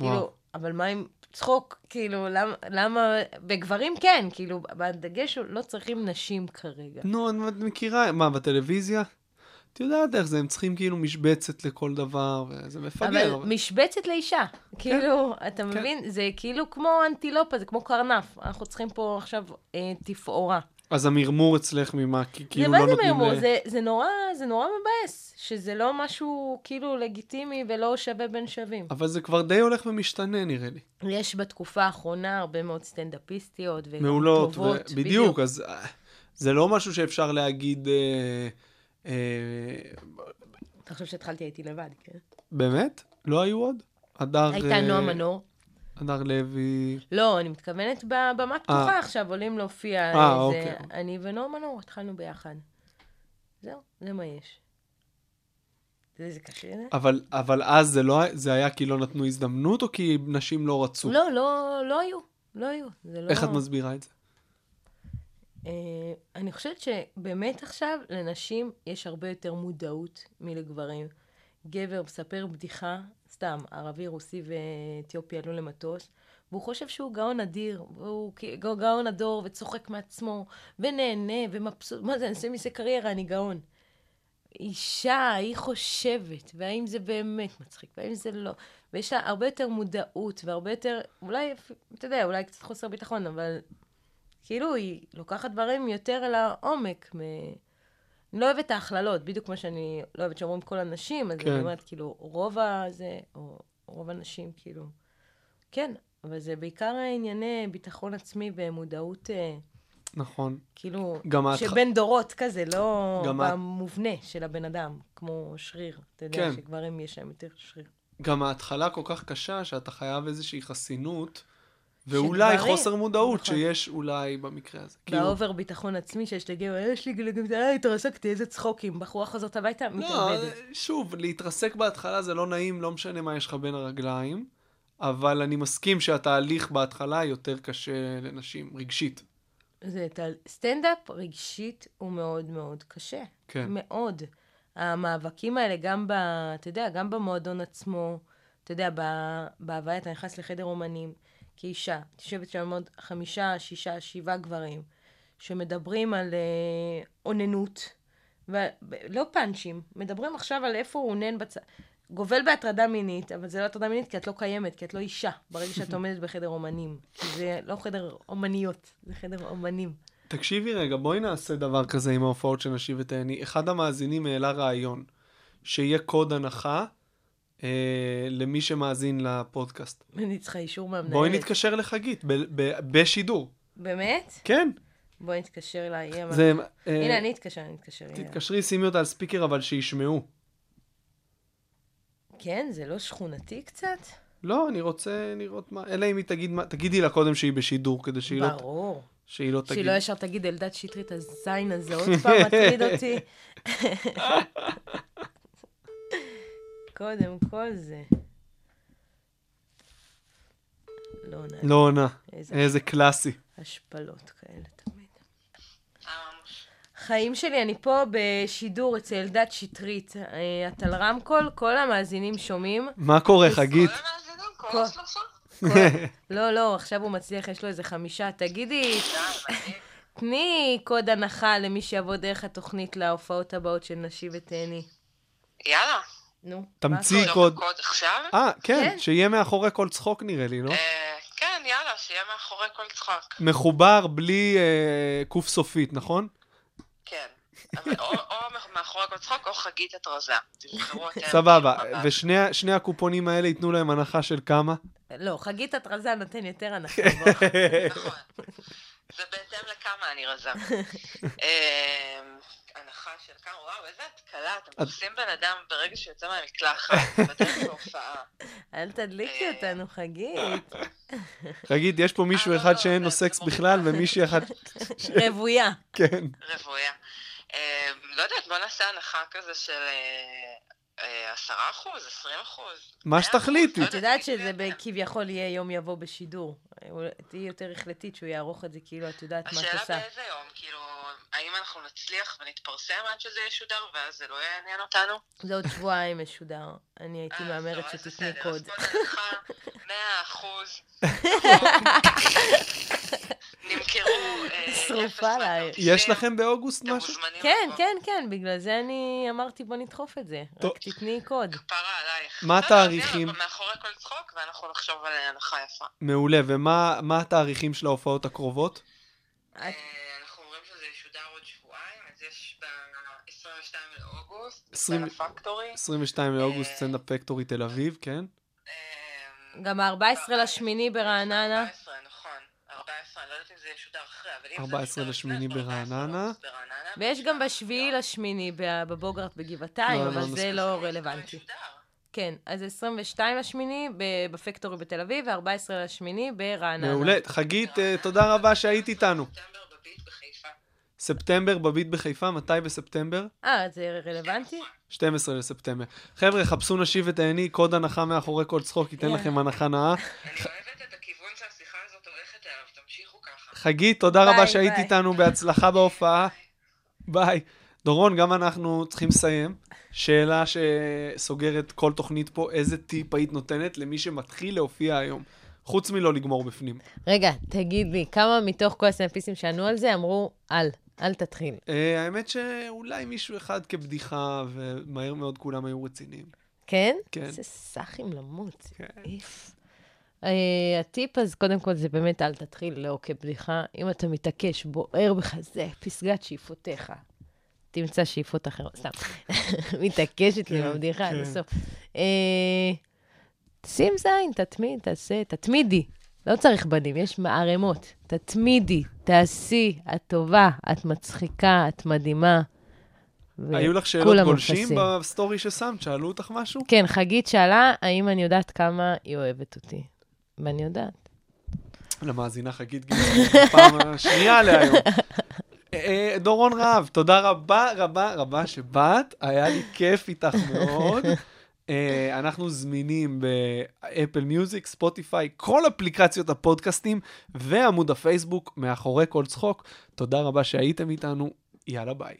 וואו. כאילו, אבל מה עם צחוק? כאילו, למה, למה, בגברים כן, כאילו, בדגש הוא לא צריכים נשים כרגע. נו, את מכירה, מה, בטלוויזיה? את יודעת איך זה, הם צריכים כאילו משבצת לכל דבר, וזה מפגר. אבל אבל- משבצת לאישה. כאילו, אתה מבין? זה כאילו כמו אנטילופה, זה כמו קרנף. אנחנו צריכים פה עכשיו אה, תפאורה. אז המרמור אצלך ממה? כי זה כאילו מה לא זה נותנים... מרמור? ל- זה, זה נורא, זה נורא מבאס, שזה לא משהו כאילו לגיטימי ולא שווה בין שווים. אבל זה כבר די הולך ומשתנה, נראה לי. יש בתקופה האחרונה הרבה מאוד סטנדאפיסטיות וגם מעולות. ו- בדיוק, אז אה, זה לא משהו שאפשר להגיד... אה, אה, אתה חושב שהתחלתי הייתי לבד, כן? באמת? לא היו עוד? הדר... הייתה אה, נועה מנור. הדר לוי... לא, אני מתכוונת בבמה פתוחה עכשיו, עולים להופיע. אה, איזה- אוקיי. אני ונועה מנור התחלנו ביחד. זהו, זה מה יש. זה קשה. אבל, אבל אז זה, לא, זה היה כי לא נתנו הזדמנות, או כי נשים לא רצו? לא, לא, לא היו. לא היו. זה לא... איך את מסבירה את זה? אה, אני חושבת שבאמת עכשיו לנשים יש הרבה יותר מודעות מלגברים. גבר מספר בדיחה, סתם, ערבי, רוסי ואתיופי עלו למטוס, והוא חושב שהוא גאון אדיר, והוא גאון הדור, וצוחק מעצמו, ונהנה, ומבסוט, מה זה, אני אעשה מזה קריירה, אני גאון. אישה, היא חושבת, והאם זה באמת מצחיק, והאם זה לא. ויש לה הרבה יותר מודעות, והרבה יותר, אולי, אתה יודע, אולי קצת חוסר ביטחון, אבל כאילו היא לוקחת דברים יותר אל העומק. מ... אני לא אוהבת את ההכללות, בדיוק כמו שאני לא אוהבת שאומרים כל הנשים, אז כן. אני אומרת, כאילו, רוב הזה, או רוב הנשים, כאילו, כן, אבל זה בעיקר ענייני ביטחון עצמי ומודעות, אה, נכון. כאילו, גם שבין דורות כזה, לא במובנה של הבן אדם, כמו שריר. אתה יודע כן. שגברים יש להם יותר שריר. גם ההתחלה כל כך קשה, שאתה חייב איזושהי חסינות, ואולי שדברים- חוסר מודעות נכון. שיש אולי במקרה הזה. כאילו, והאובר ביטחון עצמי שיש לגבר, יש לי גלגל, אה, התרסקתי, איזה צחוקים. בחורה חוזרת הביתה, לא, מתאבדת. שוב, להתרסק בהתחלה זה לא נעים, לא משנה מה יש לך בין הרגליים, אבל אני מסכים שהתהליך בהתחלה יותר קשה לנשים, רגשית. זה ת- סטנדאפ רגשית הוא מאוד מאוד קשה. כן. מאוד. המאבקים האלה, גם ב... אתה יודע, גם במועדון עצמו, אתה יודע, בהוויה אתה נכנס לחדר אומנים כאישה, תשבת שם עוד חמישה, שישה, שבעה גברים, שמדברים על אה, אוננות, ולא פאנצ'ים, מדברים עכשיו על איפה הוא אונן בצד. גובל בהטרדה מינית, אבל זה לא הטרדה מינית כי את לא קיימת, כי את לא אישה, ברגע שאת [LAUGHS] עומדת בחדר אומנים. כי זה לא חדר אומניות, זה חדר אומנים. תקשיבי רגע, בואי נעשה דבר כזה עם ההופעות של נשי ותהני. אחד המאזינים העלה רעיון, שיהיה קוד הנחה אה, למי שמאזין לפודקאסט. אני צריכה אישור מהמנהלת. בואי נתקשר לחגית, ב- ב- בשידור. באמת? כן. בואי נתקשר אליי. היא אמרה- זה... אה, הנה, אני אתקשר, אני אתקשר. אליה. תתקשרי, שימי אותה על ספיקר, אבל שישמעו. כן, זה לא שכונתי קצת? לא, אני רוצה לראות מה... אלא אם היא תגיד מה... תגידי לה קודם שהיא בשידור, כדי שהיא לא, ברור. שהיא לא תגיד. שהיא לא ישר תגיד, אלדד שטרית, הזין הזה עוד פעם מטריד אותי. [LAUGHS] קודם כל זה. לא עונה. לא עונה. איזה איזה קלאסי. השפלות כאלה תמיד. חיים שלי, אני פה בשידור אצל אלדד שטרית. אה, את על רמקול, כל המאזינים שומעים. מה קורה, חגית? כל- [LAUGHS] לא, לא, עכשיו הוא מצליח, יש לו איזה חמישה. תגידי, תני קוד הנחה למי שיבוא דרך התוכנית להופעות הבאות של נשי ותהני. יאללה. נו. תמציא מה קוד. קוד עכשיו? אה, כן, כן. שיהיה מאחורי כל צחוק נראה לי, לא? אה, כן, יאללה, שיהיה מאחורי כל צחוק. מחובר בלי אה, קוף סופית, נכון? כן. אבל או מאחורי כל צחוק או חגית התרזה. סבבה. ושני שני הקופונים האלה ייתנו להם הנחה של כמה? לא, חגית התרזה נותן יותר הנחה. [LAUGHS] נכון. זה בהתאם לכמה אני רזה. [LAUGHS] של כמה, וואו, איזה התקלה, אתם תופסים בן אדם ברגע שיוצא מהמקלחת, [LAUGHS] בדרך להופעה. אל תדליקי אה. אותנו, חגית. [LAUGHS] חגית, יש פה מישהו אה, אחד לא, שאין לו סקס מוריד בכלל. ומישהי אחת... [LAUGHS] רוויה. כן. רוויה. אה, לא יודעת, בוא נעשה הנחה כזה של עשרה אחוז, עשרים אחוז. מה מאה שתחליטי. אחוז, את לא יודעת שזה. כביכול יהיה יום יבוא בשידור. תהיי יותר החלטית שהוא יערוך את זה כאילו, את יודעת מה את השאלה עושה. באיזה יום, כאילו, האם אנחנו נצליח ונתפרסם עד שזה ישודר, ואז זה לא יעניין אותנו? זה עוד שבועיים משודר. אני הייתי אה, מהמרת טוב, אז שתתני בסדר, קוד. אז קוד הנחה, 100 אחוז. [LAUGHS] [LAUGHS] [LAUGHS] נמכרו אה, [LAUGHS] שרופה אפס עליי. מהכרטיסים. יש לכם באוגוסט משהו? כן. כן, כן, בגלל זה אני אמרתי בוא נדחוף את זה. רק תתני קוד. כפרה עלייך. מה בסדר, אז התאריכים? מאחורי כל צחוק, ואנחנו נחשוב על אה, הנחה יפה. מעולה. ומה מה התאריכים של ההופעות הקרובות? אה, אנחנו אומרים שזה ישודר עוד שבועיים, אז יש ב-22 לאוגוסט, ב Standup Factory. 22 לאוגוסט Standup Factory תל אביב, כן? אה, גם ה-14 לשמיני ברעננה. 14, נכון. 14, אני לא יודעת אם זה ישודר אחרי, אבל אם זה 14 ישודר לשמיני אז ברעננה. 14 באוגוסט ברעננה. ויש גם בשביעי לשמיני בבוגרט בגבעתיים, לא, לא, אבל לא זה. לא זה רלוונטי. כן, אז 22 לשמיני בפקטורי בתל אביב, ו-14 לשמיני ברעננה. מעולה. חגית, אה, תודה רבה שהיית איתנו. ספטמבר בביט בחיפה. מתי בספטמבר? אה, זה רלוונטי? 12 לספטמבר. חבר'ה, חפשו נשי ותהני, קוד הנחה מאחורי כל צחוק, ייתן. לכם הנחה נאה. [LAUGHS] אני אוהבת את הכיוון שהשיחה הזאת הולכת אליו, תמשיכו ככה. חגית, תודה ביי, רבה שהיית ביי. איתנו, בהצלחה בהופעה. ביי. דורון, גם אנחנו צריכים לסיים. שאלה שסוגרת כל תוכנית פה, איזה טיפ היית נותנת למי שמתחיל להופיע היום? חוץ מלא לגמור בפנים. רגע, תגיד לי, כמה מתוך כל הסטנדאפיסטים שענו על זה אמרו, אל, אל תתחיל. אה, האמת שאולי מישהו אחד כבדיחה, ומהר מאוד כולם היו רציניים. כן? כן. איזה סאחים למות. כן. איף. Uh, הטיפ אז קודם כל זה באמת אל תתחיל לא כבדיחה. אם אתה מתעקש, בוער בך, זה פסגת שאיפותיך. תמצא שאיפות אחרות, סתם. [LAUGHS] מתעקשת לי כן, בבדיחה עד כן. הסוף. Uh, שים זין, תתמיד, תעשה, תתמידי. לא צריך בדים, יש מערמות. תתמידי, תעשי, את טובה, את מצחיקה, את מדהימה. היו לך שאלות גולשים. בסטורי ששמת? שאלו אותך משהו? כן, חגית שאלה, האם אני יודעת כמה היא אוהבת אותי. ואני יודעת. למאזינה חגית גיל, פעם השנייה להיום. אה, דורון רהב, תודה רבה רבה רבה שבאת, היה לי כיף איתך מאוד. אה, אנחנו זמינים באפל מיוזיק, ספוטיפיי, כל אפליקציות הפודקאסטים ועמוד הפייסבוק מאחורי כל צחוק. תודה רבה שהייתם איתנו, יאללה ביי.